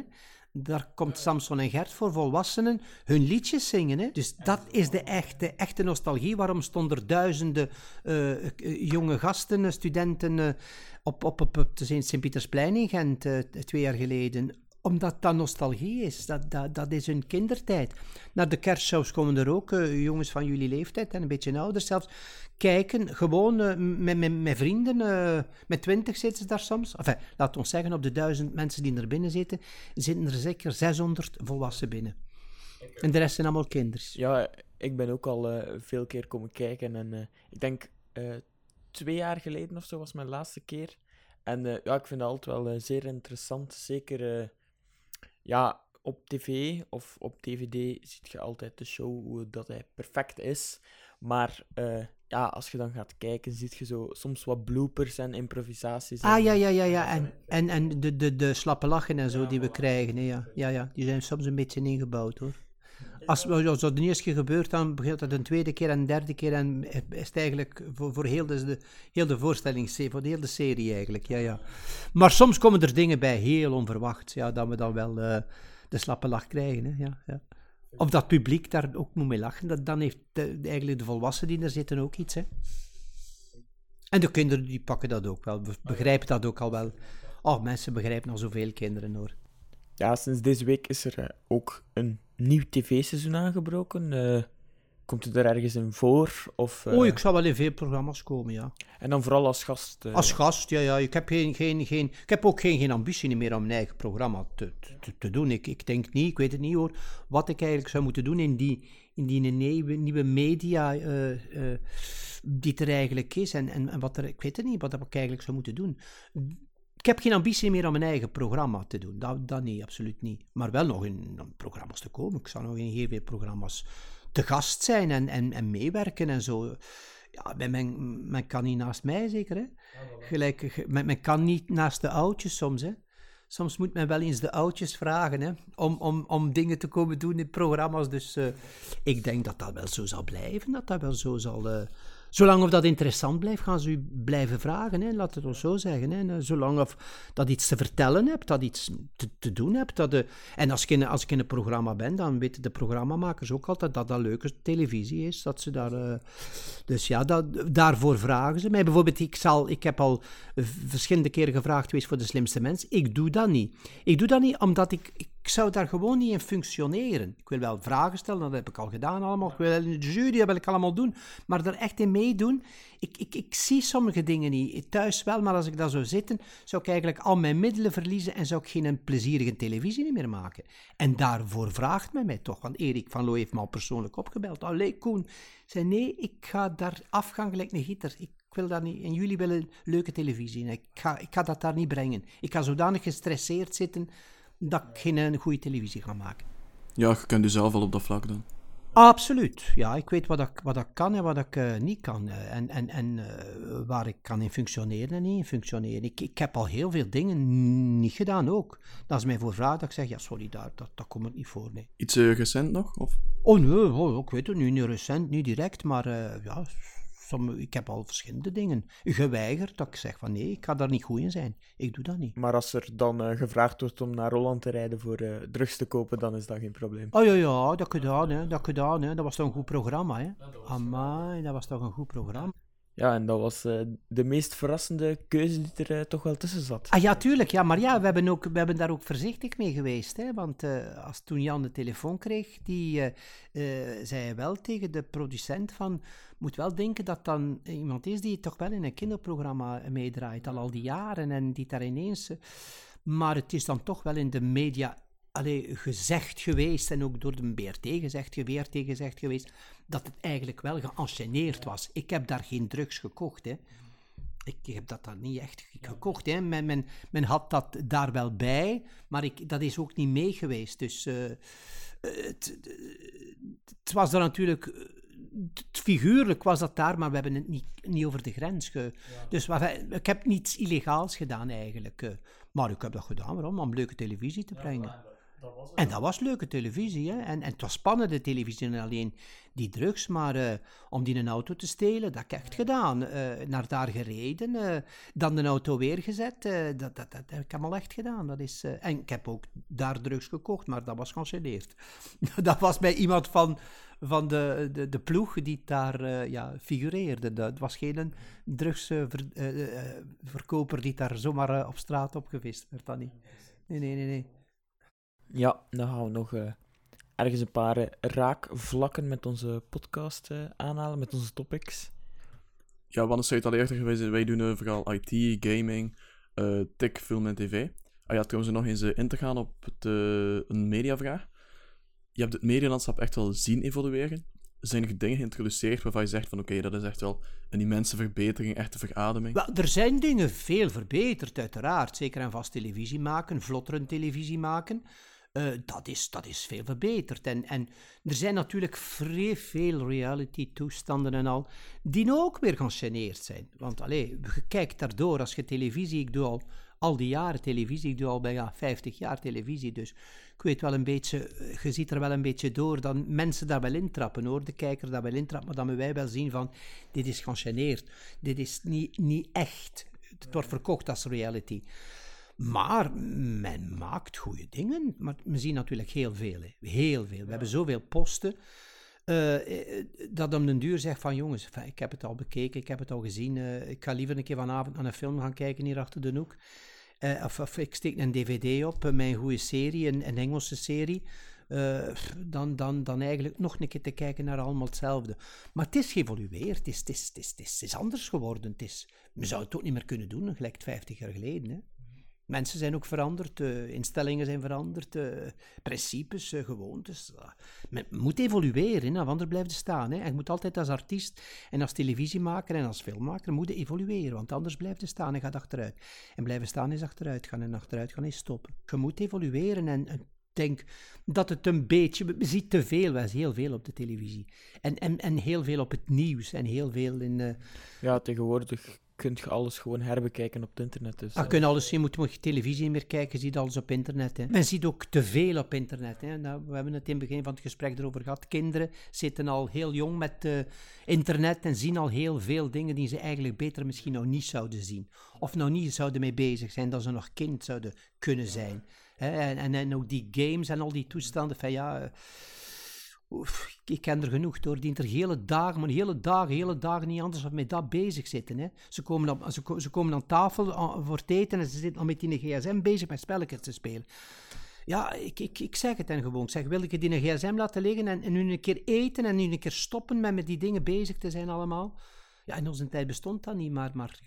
Daar komt Samson en Gert voor volwassenen hun liedjes zingen. Hè? Dus dat is de echte, echte nostalgie. Waarom stonden er duizenden eh, eh, jonge gasten, studenten, op, op, op, op de Sint-Pietersplein in Gent twee jaar geleden? Omdat dat nostalgie is. Dat, dat, dat is hun kindertijd. Naar de kerstshows komen er ook eh, jongens van jullie leeftijd en een beetje ouder zelfs. Kijken, gewoon eh, met, met, met vrienden. eh, met twintig zitten ze daar soms. Enfin, laat ons zeggen, op de duizend mensen die er binnen zitten, zitten er zeker 600 volwassen binnen. En de rest zijn allemaal kinders. Ja, ik ben ook al veel keer komen kijken. En ik denk twee jaar geleden of zo was mijn laatste keer. En ja, ik vind het altijd wel zeer interessant. Zeker ja, op tv of op dvd ziet je altijd de show hoe dat hij perfect is. Maar eh, ja, als je dan gaat kijken, ziet je zo soms wat bloopers en improvisaties. Ah en, ja, ja, ja, ja. En, en, en de, de, de slappe lachen en zo die we krijgen. hè, Ja. Ja, ja, die zijn soms een beetje ingebouwd hoor. Als, als dat de eerste keer gebeurt, dan begint dat een tweede keer en een derde keer. En is het eigenlijk voor, voor heel, de, heel de voorstelling, voor de hele serie eigenlijk. Ja, ja. Maar soms komen er dingen bij, heel onverwacht. Ja, dat we dan wel eh, de slappe lach krijgen. Hè, ja, ja. Of dat publiek daar ook moet mee lachen. Dat, dan heeft de, eigenlijk de volwassenen die er zitten ook iets. Hè. En de kinderen die pakken dat ook wel, be- begrijpen dat ook al wel. Oh, mensen begrijpen al zoveel kinderen hoor. Ja, sinds deze week is er eh, ook een nieuw tv-seizoen aangebroken. Eh, komt het er ergens in voor? Of, Oh, ik zou wel in veel programma's komen, ja. En dan vooral als gast. eh, Als gast, ja, ja. Ik heb, geen, geen, geen, ik heb ook geen, geen ambitie meer om mijn eigen programma te, te, te doen. Ik, ik denk niet, ik weet het niet hoor, wat ik eigenlijk zou moeten doen in die, in die nieuwe, nieuwe media die er eigenlijk is. En, en, en wat er, ik weet het niet, wat ik eigenlijk zou moeten doen. Ik heb geen ambitie meer om mijn eigen programma te doen. Dat, dat niet, absoluut niet. Maar wel nog in, in programma's te komen. Ik zal nog in heel veel programma's te gast zijn en, en, en meewerken en zo. Ja, men, men, kan niet naast mij, zeker. Hè? Gelijk, ge- men, men kan niet naast de oudjes soms. Hè? Soms moet men wel eens de oudjes vragen hè? Om, om, om dingen te komen doen in programma's. Dus eh, ik denk dat dat wel zo zal blijven. Dat dat wel zo zal. eh, zolang of dat interessant blijft, gaan ze u blijven vragen. Hè? Laat het ons zo zeggen. Hè? Eh, zolang of dat iets te vertellen hebt, dat iets te, te doen hebt. Dat de, en als ik, in, als ik in een programma ben, dan weten de programmamakers ook altijd dat dat leuke televisie is. Dat ze daar, eh, dus ja, daarvoor vragen ze mij. Bijvoorbeeld, ik, zal, ik heb al eh, verschillende keren gevraagd geweest voor de slimste mens. Ik doe dat niet. Ik doe dat niet omdat ik zou daar gewoon niet in functioneren. Ik wil wel vragen stellen, dat heb ik al gedaan allemaal. Ik wil in de jury, dat wil ik allemaal doen. Maar er echt in meedoen, ik, ik, ik zie sommige dingen niet. Thuis wel, maar als ik daar zou zitten, zou ik eigenlijk al mijn middelen verliezen en zou ik geen plezierige televisie meer maken. En daarvoor vraagt men mij toch, want Erik van Loo heeft me al persoonlijk opgebeld. Allee, Koen, zei nee, ik ga daar afgaan gelijk een gitter. Ik wil dat niet. En jullie willen leuke televisie. Ik ga, ik ga dat daar niet brengen. Ik ga zodanig gestresseerd zitten dat ik geen eh, goede televisie ga maken. Ja, je kent jezelf al op dat vlak dan. Absoluut. Ja, ik weet wat ik, wat ik kan en wat ik eh, niet kan. eh, en en, en waar ik kan in functioneren en niet in functioneren. Ik, ik heb al heel veel dingen niet gedaan ook. Dat is mij voor vraag dat ik zeg, ja sorry, daar, dat, dat komt het niet voor. Nee. Iets recent nog? Of? Oh nee, oh, ik weet het nu, niet recent, niet direct, maar ja, sommige, ik heb al verschillende dingen geweigerd dat ik zeg van nee, ik ga daar niet goed in zijn. Ik doe dat niet. Maar als er dan eh, gevraagd wordt om naar Holland te rijden voor eh, drugs te kopen, dan is dat geen probleem. Oh ja, ja, dat gedaan, hè, dat gedaan, hè. Dat was toch een goed programma, hè. Amai, dat was toch een goed programma. Ja, en dat was eh, de meest verrassende keuze die er eh, toch wel tussen zat. Ah ja, tuurlijk, ja, maar ja, we hebben, ook, we hebben daar ook voorzichtig mee geweest, hè. Want eh, als toen Jan de telefoon kreeg, die zei wel tegen de producent van, moet wel denken dat dan iemand is die toch wel in een kinderprogramma meedraait, al al die jaren, en die daar ineens... maar het is dan toch wel in de media allee, gezegd geweest, en ook door de BRT gezegd, VRT gezegd geweest, dat het eigenlijk wel geënchaîneerd was. Ik heb daar geen drugs gekocht, hè. Ik heb dat dan niet echt gekocht. Hè. Men, men, men had dat daar wel bij, maar ik, dat is ook niet mee geweest. Dus eh, het, het was er natuurlijk... figuurlijk was dat daar, maar we hebben het niet, niet over de grens. Ge, Dus wat, ik heb niets illegaals gedaan eigenlijk. eh. maar ik heb dat gedaan waarom? om leuke televisie te brengen. En dat was leuke televisie, hè. En, en het was spannende televisie, niet alleen die drugs, maar eh, om die een auto te stelen, dat heb ik echt gedaan. Eh, naar daar gereden, eh, dan de auto weer gezet, eh, dat, dat, dat heb ik allemaal echt gedaan. Dat is, en ik heb ook daar drugs gekocht, maar dat was geanceneerd. dat was bij iemand van, van de, de, de ploeg die daar ja, figureerde. Dat was geen drugsverkoper die daar zomaar op straat opgevist werd, dat niet. Nee, nee, nee, nee. Ja, dan gaan we nog eh, ergens een paar eh, raakvlakken met onze podcast eh, aanhalen, met onze topics. Ja, we zei het al eerder geweest. Wij doen vooral IT, gaming, eh tech, film en tv. Ah ja, trouwens, nog eens in te gaan op het, eh, een mediavraag. Je hebt het medialandschap echt wel zien evolueren. Zijn er dingen geïntroduceerd waarvan je zegt van oké, dat is echt wel een immense verbetering, echte verademing? Wel, er zijn dingen veel verbeterd, uiteraard. Zeker aan vast televisie maken, vlottere televisie maken. Eh, dat, is, dat is veel verbeterd. En, en er zijn natuurlijk vrij veel reality-toestanden en al, die ook weer geënchaîneerd zijn. Want allee, je kijkt daardoor, als je televisie, ik doe al al die jaren televisie, ik doe al bijna 50 jaar televisie, dus ik weet wel een beetje, eh, je ziet er wel een beetje door dat mensen daar wel intrappen hoor, de kijker daar wel intrapt, maar dat wij wel zien van, dit is geënchaîneerd, dit is niet, niet echt, het wordt verkocht als reality. Maar men maakt goede dingen. Maar we zien natuurlijk heel veel. Hè. Heel veel. We hebben zoveel posten. eh, dat om den duur zegt van jongens, ik heb het al bekeken, ik heb het al gezien. eh, ik ga liever een keer vanavond naar een film gaan kijken hier achter de hoek. Of, of ik steek een dvd op, mijn goede serie, een, een Engelse serie. dan, dan, dan eigenlijk nog een keer te kijken naar allemaal hetzelfde. Maar het is geëvolueerd, het is, het, is, het, is, het, is, anders geworden. Het is, we zouden het ook niet meer kunnen doen, gelijk 50 jaar geleden. Hè. Mensen zijn ook veranderd, uh, instellingen zijn veranderd, uh, principes, uh, gewoontes. Men moet evolueren, hè, anders blijft staan. Hè. Je moet altijd als artiest en als televisiemaker en als filmmaker moeten evolueren, want anders blijft staan en gaat achteruit. En blijven staan is achteruit gaan en achteruit gaan is stoppen. Je moet evolueren en, en denk dat het een beetje. We zien te veel, we zien heel veel op de televisie. En, en, en heel veel op het nieuws en heel veel in. Ja, tegenwoordig kun je alles gewoon herbekijken op het internet. Dus, ah, kun alles zien, moet je televisie niet meer kijken, ziet alles op internet. Hè. Men ziet ook te veel op internet. Hè. Nou, we hebben het in het begin van het gesprek erover gehad. Kinderen zitten al heel jong met uh, internet en zien al heel veel dingen die ze eigenlijk beter misschien nog niet zouden zien. Of nog niet zouden mee bezig zijn, dat ze nog kind zouden kunnen zijn. Hè. En, en, en, ook die games en al die toestanden van ja... Uh, Ik ken er genoeg door, die er hele dagen, maar hele dagen, hele dagen niet anders dan met dat bezig zitten. Hè. Ze, komen op, ze, komen aan tafel voor het eten en ze zitten al met die gsm bezig met spelletjes te spelen. Ja, ik, ik, ik zeg het dan gewoon. Ik zeg, wil ik die gsm laten liggen en, en nu een keer eten en nu een keer stoppen met met die dingen bezig te zijn allemaal? Ja, in onze tijd bestond dat niet, maar, maar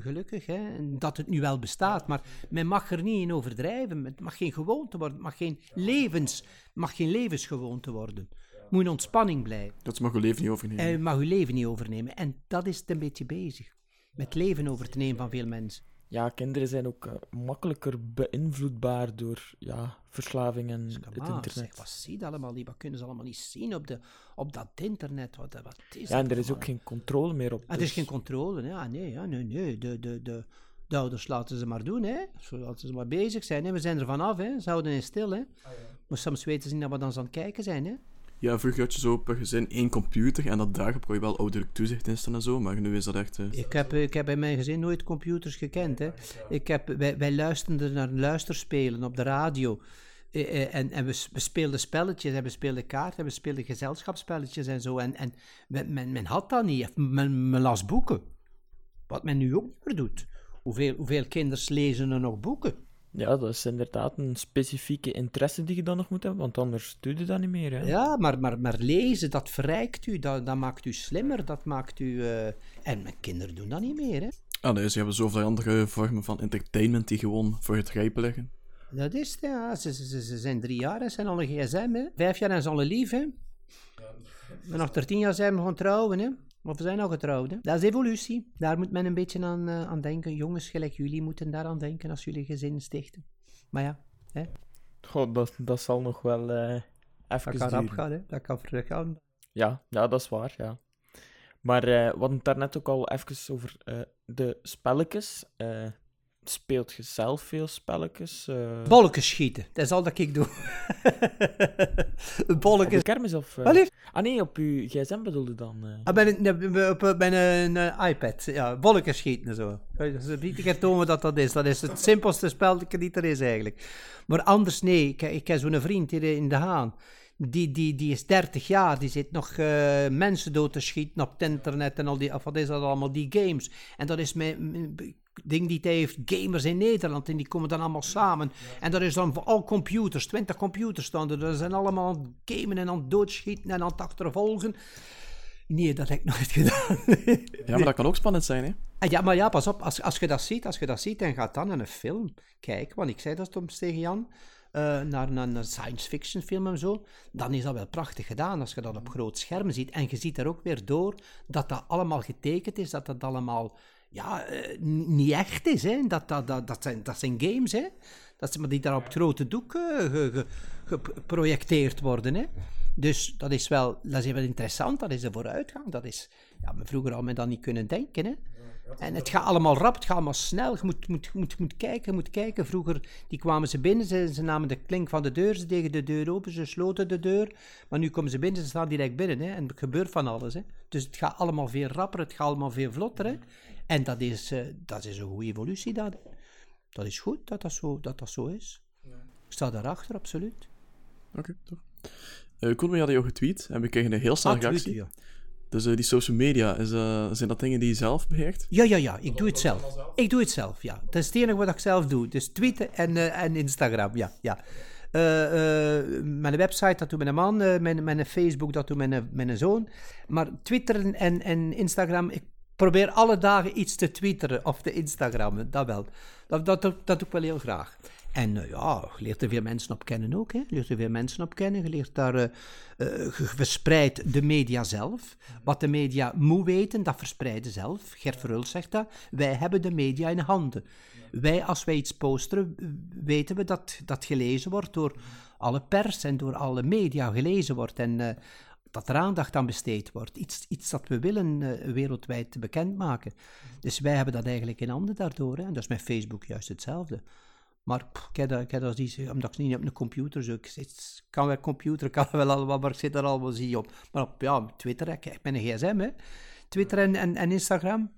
gelukkig hè, dat het nu wel bestaat. Maar men mag er niet in overdrijven. Het mag geen gewoonte worden. Het mag geen, levens, mag geen levensgewoonte worden moet een ontspanning blijven. Dat mag uw leven niet overnemen. En mag uw leven niet overnemen. En dat is het een beetje bezig. Met leven over te nemen van veel mensen. Ja, kinderen zijn ook uh, makkelijker beïnvloedbaar door ja, verslaving en het internet. Zeg, wat zie je allemaal niet? Wat kunnen ze allemaal niet zien op, de, op dat internet? Wat, wat is ja, en er is ook geen controle meer op. Ah, er is dus- geen controle, ja, nee, ja, nee, nee. De, de, de, de ouders laten ze maar doen, hè. Laten ze maar bezig zijn, hè. We zijn er vanaf, hè. Ze houden in stil, hè. Ah, ja. Maar soms weten ze niet dat we dan aan het kijken zijn, hè. Ja, vroeger had je zo per gezin één computer en dat daar kon je wel ouderlijk toezicht in staan en zo, maar nu is dat echt... Uh... Ik, heb, ik heb bij mijn gezin nooit computers gekend, hè. Ik heb, wij, wij luisterden naar luisterspelen op de radio. Eh, eh, en, en we, speelden spelletjes en we speelden kaarten en we speelden gezelschapsspelletjes en zo. En, en men, had dat niet. Men, men, las boeken. Wat men nu ook niet meer doet. Hoeveel, hoeveel kinderen lezen er nog boeken? Ja, dat is inderdaad een specifieke interesse die je dan nog moet hebben, want anders doe je dat niet meer. Hè? Ja, maar, maar, maar lezen, dat verrijkt u, dat, dat maakt u slimmer, dat maakt u... Uh... En mijn kinderen doen dat niet meer, hè. Ah nee, ze hebben zoveel andere vormen van entertainment die gewoon voor het grijpen liggen. Dat is het, ja. Ze, ze, ze zijn drie jaar en zijn al een gsm, hè. Vijf jaar en ze al een lief, hè. En nog tien jaar zijn we gewoon trouwen, hè. Of we zijn al getrouwd. Hè? Dat is evolutie. Daar moet men een beetje aan, uh, aan denken. Jongens, gelijk jullie moeten daar aan denken als jullie gezin stichten. Maar ja, hè? Goh, dat, dat zal nog wel uh, even Dat kan rap gaan, hè? Dat kan vlug gaan. Ja, ja, dat is waar, ja. Maar uh, we hadden het daarnet ook al even over de spelletjes speelt je zelf veel spelletjes? Uh... Bolletjes schieten, dat is al dat ik doe. Bolletjes. Op kermis of... Uh... Ah nee, op uw gsm bedoelde dan? Uh... Ah, bij een, op, bij een, iPad, ja. Bolletjes schieten en zo. Dus niet keer tonen dat dat is. Dat is het simpelste spel die er is eigenlijk. Maar anders, nee. Ik, ik heb zo'n vriend hier in De Haan. Die, die, die is 30 jaar, die zit nog uh, mensen dood te schieten op het internet en al die, of wat is dat allemaal, die games. En dat is met, ding die hij heeft, gamers in Nederland, en die komen dan allemaal samen. En dat is dan voor al computers, 20 computers staan er. Dat zijn allemaal aan het gamen en aan het doodschieten en aan het achtervolgen. Nee, dat heb ik nooit gedaan. ja, maar dat kan ook spannend zijn, hè? Ah, ja, maar ja, pas op, als, als je dat ziet, als je dat ziet en gaat dan naar een film kijken, want ik zei dat soms tegen Jan, uh, naar, naar een science fiction film en zo, dan is dat wel prachtig gedaan als je dat op groot scherm ziet. En je ziet er ook weer door dat dat allemaal getekend is, dat dat allemaal ja, uh, niet echt is. Hè. Dat, dat, dat, dat, zijn, dat zijn games, hè. Dat zijn, maar die daar op grote doek uh, geprojecteerd worden. Hè. Dus dat is, wel, dat is wel interessant, dat is de vooruitgang. Dat is, ja, maar vroeger al met dat niet kunnen denken. Hè. En het gaat allemaal rap, het gaat allemaal snel. Je moet, moet, moet, moet kijken, moet kijken. Vroeger die kwamen ze binnen, ze, ze namen de klink van de deur, ze deden de deur open, ze sloten de deur. Maar nu komen ze binnen, ze staan direct binnen. Hè. En er gebeurt van alles. Hè. Dus het gaat allemaal veel rapper, het gaat allemaal veel vlotter. En dat is, uh, dat is een goede evolutie. Dat, dat is goed dat dat zo, dat dat zo is. Ja. Ik sta daarachter, absoluut. Oké, okay, toch. Uh, Koen, we hadden jou getweet en we kregen een heel snel ah, reactie. ja. Dus uh, die social media, is, uh, zijn dat dingen die je zelf beheert? Ja, ja, ja. Ik doe het zelf. Ik doe het zelf, ja. Dat is het enige wat ik zelf doe. Dus tweeten en, uh, en Instagram, ja. ja. mijn website, dat doet mijn man. mijn, mijn Facebook, dat doet mijn, mijn zoon. Maar Twitter en, en Instagram, ik probeer alle dagen iets te twitteren of te Instagrammen, dat wel. Dat, dat, dat, doe ik wel heel graag. En eh, ja, je leert er veel mensen op kennen ook. Hè. Je leert er veel mensen op kennen. Je leert daar, verspreidt de media zelf. Wat de media moet weten, dat verspreiden zelf. Gert Verhulst zegt dat. Wij hebben de media in handen. Wij, als wij iets posteren, weten we dat dat gelezen wordt door alle pers en door alle media gelezen wordt. En eh, dat er aandacht aan besteed wordt. Iets, iets dat we willen eh, wereldwijd bekendmaken. Dus wij hebben dat eigenlijk in handen daardoor. Hè. En dat is met Facebook juist hetzelfde. Maar ik heb dat, ik niet, omdat ik niet op een computer zo. Ik zit, kan wel computer, kan wel allemaal, maar ik zit er al wel zie op. Maar op ja, Twitter, ik, ik ben een gsm, hè. Twitter en, en, en Instagram.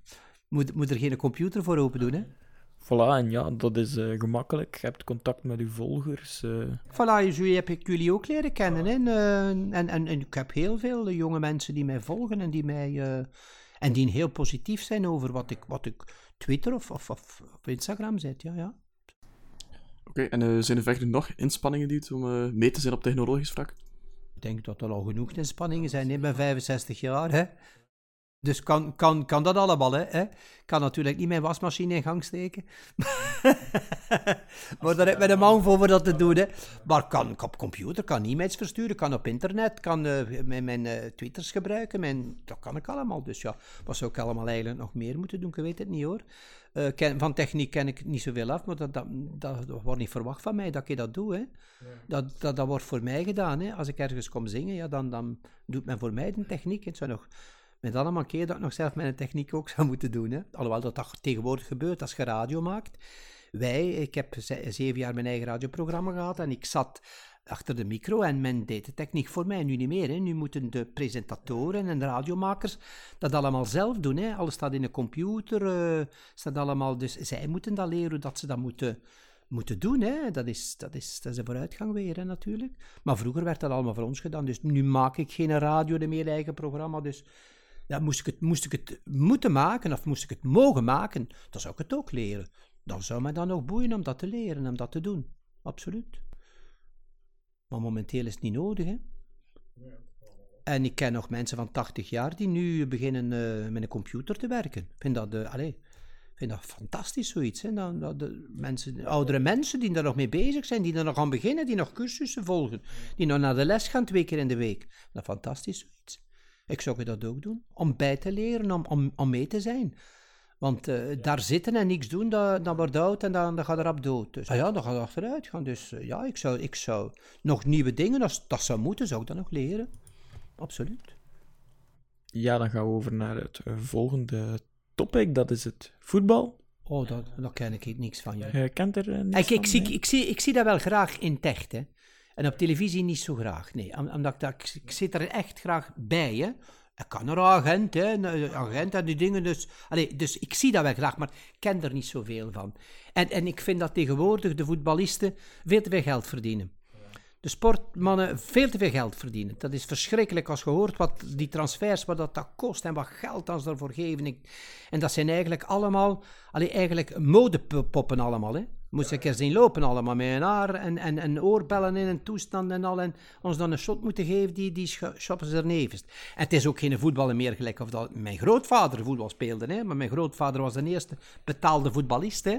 Moet, moet er geen computer voor open doen, hè. Voilà, en ja, dat is eh, gemakkelijk. Je hebt contact met uw volgers. eh. Voilà, zo heb ik jullie ook leren kennen. hè. En, eh, en, en, en ik heb heel veel jonge mensen die mij volgen en die mij... eh, en die heel positief zijn over wat ik, wat ik Twitter of, of, of op Instagram zet, ja, ja. Oké, en eh, zijn er verder nog inspanningen die het om mee te zijn op technologisch vlak? Ik denk dat er al genoeg inspanningen zijn. Ik ben 65 jaar, hè. Dus kan, kan, kan dat allemaal, hè? kan natuurlijk niet mijn wasmachine in gang steken. maar daar heb ik met een man voor om dat te doen, hè. Maar kan op computer, kan e-mails versturen, kan op internet, kan eh, mijn, mijn eh, twitters gebruiken. Mijn, dat kan ik allemaal. Dus ja, wat zou ik allemaal eigenlijk nog meer moeten doen? Ik weet het niet, hoor. Eh, ken, van techniek ken ik niet zoveel af, maar dat, dat, dat, dat wordt niet verwacht van mij dat ik dat doe, hè. Dat, dat, dat wordt voor mij gedaan. Hè. Als ik ergens kom zingen, ja, dan, dan doet men voor mij de techniek. Het zou nog met allemaal dat ik nog zelf mijn techniek ook zou moeten doen. Hè. Alhoewel dat, dat tegenwoordig gebeurt als je radio maakt. Wij, ik heb ze- zeven jaar mijn eigen radioprogramma gehad en ik zat achter de micro en men deed de techniek voor mij. Nu niet meer. Hè. Nu moeten de presentatoren en de radiomakers dat allemaal zelf doen. Hè. Alles staat in een computer. eh, staat allemaal, dus zij moeten dat leren dat ze dat moeten moeten doen. Hè. Dat, is, dat, is, dat is een vooruitgang weer, hè, natuurlijk. Maar vroeger werd dat allemaal voor ons gedaan. Dus nu maak ik geen radio, de meer eigen programma. Dus moest, ik het, moest ik het moeten maken of moest ik het mogen maken, dan zou ik het ook leren. Dan zou mij dan nog boeien om dat te leren, om dat te doen. Absoluut. Maar momenteel is het niet nodig, hè. En ik ken nog mensen van 80 jaar die nu beginnen eh, met een computer te werken. Ik vind dat, eh allee, ik vind dat fantastisch zoiets. Hè? Dat de mensen, oudere mensen die daar nog mee bezig zijn, die er nog aan beginnen, die nog cursussen volgen, die nog naar de les gaan twee keer in de week. Dat is fantastisch zoiets. Ik zou dat ook doen. Om bij te leren, om, om, om mee te zijn. Want eh, daar zitten en niks doen, dat, dat wordt oud en dan, dan gaat erop dood. Dus ah ja, dan gaat het achteruit gaan. Dus eh, ja, ik zou, ik zou nog nieuwe dingen, als dat zou moeten, zou ik dat nog leren. Absoluut. Ja, dan gaan we over naar het eh, volgende topic. Dat is het voetbal. Oh, dat, daar ken ik niks van. Je kent er niks Ik, ik, van, zie, nee? ik, zie, ik zie dat wel graag in het echt, hè. En op televisie niet zo graag, nee. Om- Omdat ik, ik, zit er echt graag bij, hè. Ik kan er agent, hè. een Agent en die dingen, dus... Allee, dus ik zie dat wel graag, maar ik ken er niet zoveel van. En, en ik vind dat tegenwoordig de voetballisten veel te veel geld verdienen. De sportmannen veel te veel geld verdienen. Dat is verschrikkelijk als je hoort wat die transfers, wat dat, dat kost en wat geld dat ze daarvoor geven. En dat zijn eigenlijk allemaal, allee, eigenlijk modepoppen allemaal. Hè. Moest ik er zien lopen allemaal met een haar en, en, en oorbellen in een toestand en al. En ons dan een shot moeten geven, die, die ze er nevens. En het is ook geen voetballen meer gelijk of dat mijn grootvader voetbal speelde. Hè. Maar mijn grootvader was de eerste betaalde voetballist. Hè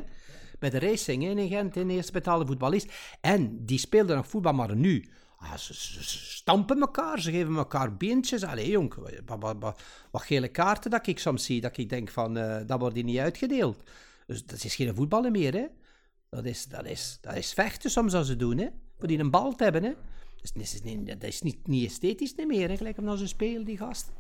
bij de racing hè, in Gent, de eerste betaalde voetballist. En die speelden nog voetbal, maar nu. ah, ze, stampen elkaar, ze geven elkaar beentjes. Allee, jong, wat, wat, wat, wat gele kaarten dat ik soms zie, dat ik denk van, eh, dat wordt hier niet uitgedeeld. Dus dat is geen voetballen meer, hè. Dat is, dat is, dat is vechten soms als ze doen, hè. Voor die een bal te hebben, hè. Dus dat is, niet, dat is niet, niet esthetisch niet meer, hè, gelijk omdat ze spelen, die gast.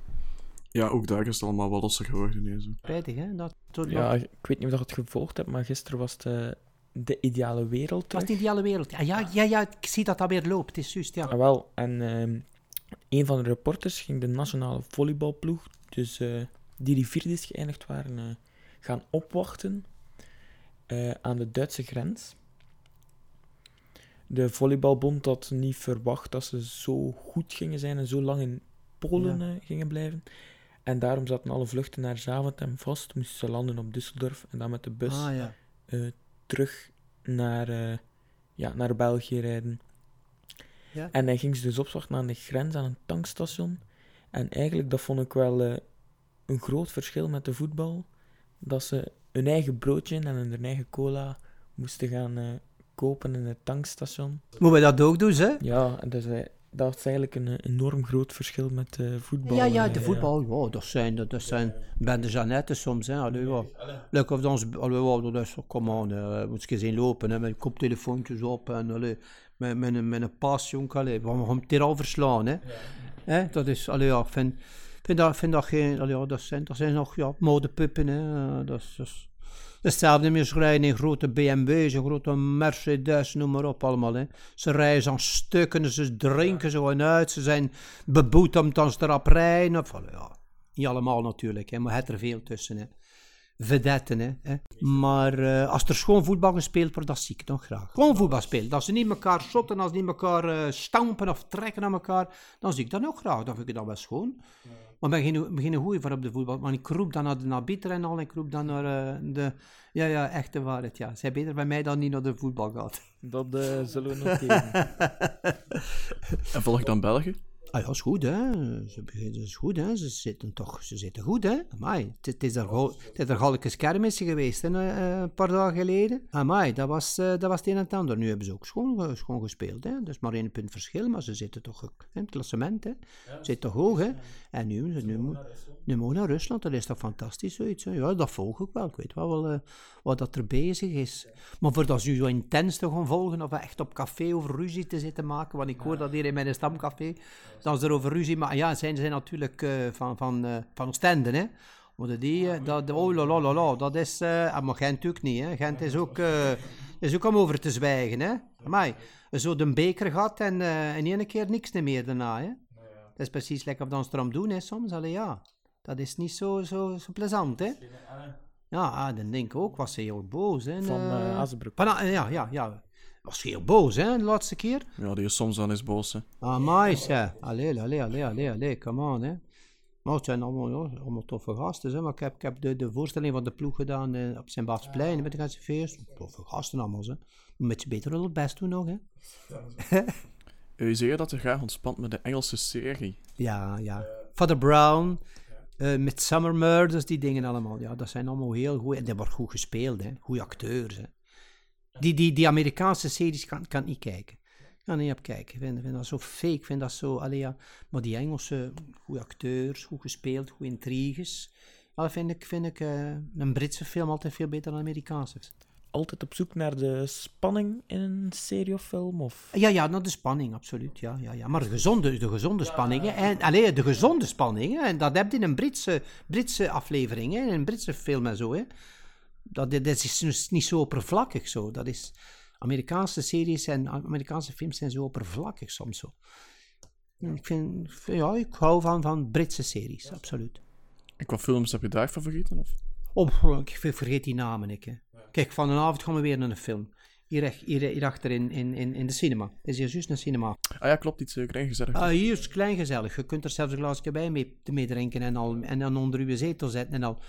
Ja, ook daar is het allemaal wat losser geworden. Nee, zo. Spijtig, hè. Dat, dat, Ja, ik weet niet of je het gevolgd hebt, maar gisteren was het eh, de ideale wereld dat was terug. niet die alle wereld. Ja, ja, ja, ja, ik zie dat dat weer loopt, het is juist, ja. Ah, wel, en ehm, een van de reporters ging de nationale volleybalploeg, dus eh, die die vierde is geëindigd waren, eh, gaan opwachten eh, aan de Duitse grens. De volleybalbond had niet verwacht dat ze zo goed gingen zijn en zo lang in Polen Ja. eh, gingen blijven. En daarom zaten alle vluchten naar Zaventem vast, moesten ze landen op Düsseldorf en dan met de bus Ah, ja. eh, terug naar, ja, naar België rijden. Ja. En hij ging ze dus opzochten aan de grens, aan een tankstation. En eigenlijk, dat vond ik wel een groot verschil met de voetbal. Dat ze hun eigen broodje en hun eigen cola moesten gaan eh, kopen in het tankstation. Moeten we dat ook doen, hè? Ja, en dus, dat is eigenlijk een eh, enorm groot verschil met eh, voetbal. Ja, ja, de voetbal, ja, dat zijn, dat zijn bende Jeannette soms, hè. Allee, ja. Leuk of ons, allee, dat is, come on, hè. moet je eens lopen, hè, met koptelefoontjes op en, allee, met, met, een, met een pas, jong, allee, we gaan het hier al verslaan, hè. Hè, dat is, allee, ja, ik vind, vind dat, vind dat geen, dat zijn, dat zijn nog, ja, modepuppen, hè. eh, Dat is, hetzelfde met ze rijden in grote BMW's, een grote Mercedes, noem maar op allemaal, hè. Ze rijden aan stukken, ze drinken, ze gaan uit, ze zijn beboetemd als ze erop rijden, of, ja. Niet allemaal natuurlijk, hè, maar het er veel tussen. Hè. Vedetten, hè. Maar eh, als er schoon voetbal gespeeld wordt, dat zie ik nog graag. Gewoon voetbal spelen. Dat ze niet elkaar shotten, als ze niet elkaar eh, stampen of trekken aan elkaar, dan zie ik dat nog graag. Dan vind ik dat wel schoon. Maar geen, ben geen goeie voor op de voetbal. Maar ik roep dan naar de nabieter en al, ik roep dan naar eh, de... Ja, ja, echte waarheid, ja. Zij beter bij mij dan niet naar de voetbal gaat. Dat eh, zullen we noteren. En volg dan België? Ah ja, is goed, hè. Ze, beginnen- dat is goed, hè. Ze zitten toch, ze zitten goed, hè. Amai, het, het is er het is er galkes kermisje geweest, hè, eh, een paar dagen geleden. Amai, dat was, eh, dat was het een en het ander. Nu hebben ze ook schoon, ge- schoon gespeeld, hè. Dat is maar één punt verschil, maar ze zitten toch in het klassement, hè. Ze zitten toch hoog, hè. En nu, nu, nu, nu mogen naar Rusland, dat is toch fantastisch, zoiets, hè. Ja, dat volg ik wel. Ik weet wel, wel eh, wat dat er bezig is. Maar voor dat ze nu zo intens te gaan volgen, of echt op café over ruzie te zitten maken, want ik hoor dat hier in mijn stamcafé, dat ze er over ruzie maken. Ja, zijn ze natuurlijk eh, van, van, eh, van Oostende, hè. Want die, eh, dat, oh la la la la, dat is, ah, maar Gent natuurlijk niet, hè. Gent is ook, eh, is ook om over te zwijgen, hè. Amai, zo de beker gehad en eh, in één keer niks meer daarna, hè. Dat is precies lekker of dan ze erom doen, hè, soms. Allee, ja. Dat is niet zo, zo, zo plezant, hè. Ja, ah, dan denk ik ook, was ze heel boos, hè. Van Azenbroek. van, ah, ja, ja, ja. Was heel boos, hè, de laatste keer. Ja, die is soms wel eens boos, hè. Ah, mais, ja. Allee, allee, allee, allee, allee, come on, hè. Maar het zijn allemaal, ja, allemaal toffe gasten, hè. Maar ik heb, ik heb de, de voorstelling van de ploeg gedaan eh, op zijn Bafsplein met de ganse feest. Toffe gasten allemaal, hè. Moet je beter wel het best doen nog, hè. U zei dat er graag ontspant met de Engelse serie. Ja, ja. Father Brown, eh Midsummer Murders, die dingen allemaal. Ja, dat zijn allemaal heel goed. En dat wordt goed gespeeld, hè. Goeie acteurs, hè. Die, die, die Amerikaanse series kan, kan ik niet kijken. Ik kan niet op kijken. Ik vind, vind dat zo fake, ik vind dat zo... Allee, ja. Maar die Engelse, goede acteurs, goed gespeeld, goede intriges. Dat vind ik, vind ik eh, een Britse film altijd veel beter dan een Amerikaanse. Altijd op zoek naar de spanning in een serie of film? Of... Ja, ja, nou, de spanning, absoluut. Ja, ja, ja. Maar de gezonde, de gezonde spanning. hè. En, allee, de gezonde spanning. hè. En dat heb je in een Britse, Britse aflevering, hè. in een Britse film en zo. Hè. Dat, dat is dus niet zo oppervlakkig zo. Dat is, Amerikaanse series en Amerikaanse films zijn zo oppervlakkig soms zo. Ik, vind, ja, ik hou van, van Britse series, absoluut. En qua films heb je daar favorieten? Of? Oh, ik ver- vergeet die namen. Ik, hè. Kijk, vanavond gaan we weer naar een film. Hier, hier, hier achter in, in, in, in de cinema. Het is hier juist een cinema. Ah ja, klopt, iets uh, klein gezellig. Ah, hier is klein gezellig. Je kunt er zelfs een glaasje bij mee, mee drinken en, al, en dan onder uw zetel zetten en al.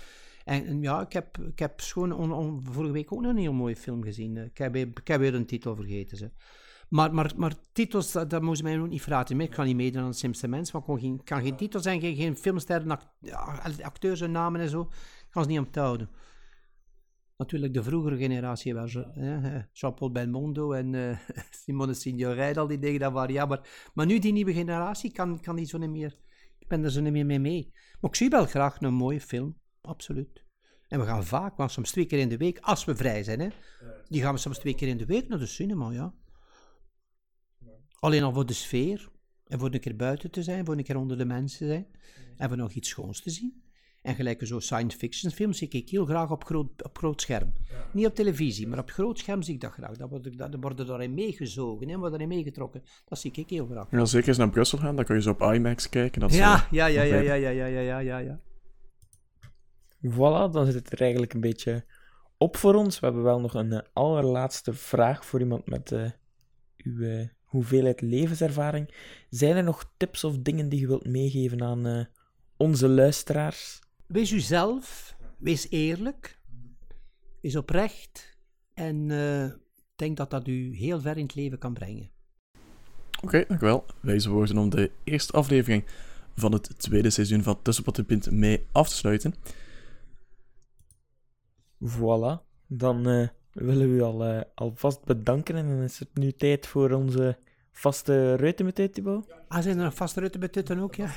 En, ja, ik heb, ik heb schoon on- on- vorige week ook nog een heel mooie film gezien. Eh, Ik heb, ik heb weer een titel vergeten. Ze. Maar, maar, maar titels, dat, dat moest mij ook niet vragen. Ik kan niet meedoen aan de mens, maar ik kan geen, kan geen zijn, geen, geen filmsterren, acteurs en namen en zo. Ik kan ze niet onthouden. Natuurlijk de vroegere generatie was Jean-Paul Belmondo en eh, Simone Signoret, al die dingen, dat waren ja. Maar, maar nu die nieuwe generatie kan, kan die zo niet meer, ik ben er zo niet meer mee mee. Maar ik zie wel graag een mooie film, absoluut. En we gaan vaak, maar soms twee keer in de week, als we vrij zijn, hè. Die gaan we soms twee keer in de week naar de cinema, ja. Alleen al voor de sfeer, en voor een keer buiten te zijn, voor een keer onder de mensen te zijn, en voor nog iets schoons te zien. En gelijk zo science fiction films zie ik heel graag op groot, op groot scherm. Niet op televisie, maar op groot scherm zie ik dat graag. Dan worden, worden daarin meegezogen, hè, worden daarin meegetrokken. Dat zie ik heel graag. Ja, zeker eens naar Brussel gaan, dan kan je zo op IMAX kijken. Dat Ja, ja, ja, ja, ja, ja, ja, ja, ja, ja. Voilà, dan zit het er eigenlijk een beetje op voor ons. We hebben wel nog een eh, allerlaatste vraag voor iemand met eh, uw eh, hoeveelheid levenservaring. Zijn er nog tips of dingen die je wilt meegeven aan eh, onze luisteraars? Wees uzelf, wees eerlijk, wees oprecht en eh, ik denk dat dat u heel ver in het leven kan brengen. Oké, dankjewel. Wijze woorden om de eerste aflevering van het tweede seizoen van Tussenpot en Pint mee af te sluiten. Voilà. Dan eh, willen we u al, eh, alvast bedanken en dan is het nu tijd voor onze vaste reutemetijd, Thibaut. Ah, zijn er nog vaste rutten betutten ook, ja?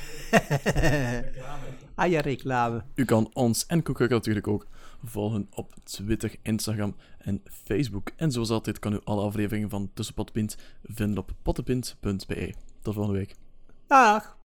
ah ja, reclame. U kan ons en Koekuk natuurlijk ook volgen op Twitter, Instagram en Facebook. En zoals altijd kan u alle afleveringen van Tussenpot Pint vinden op pottenpint.be. Tot volgende week. Dag!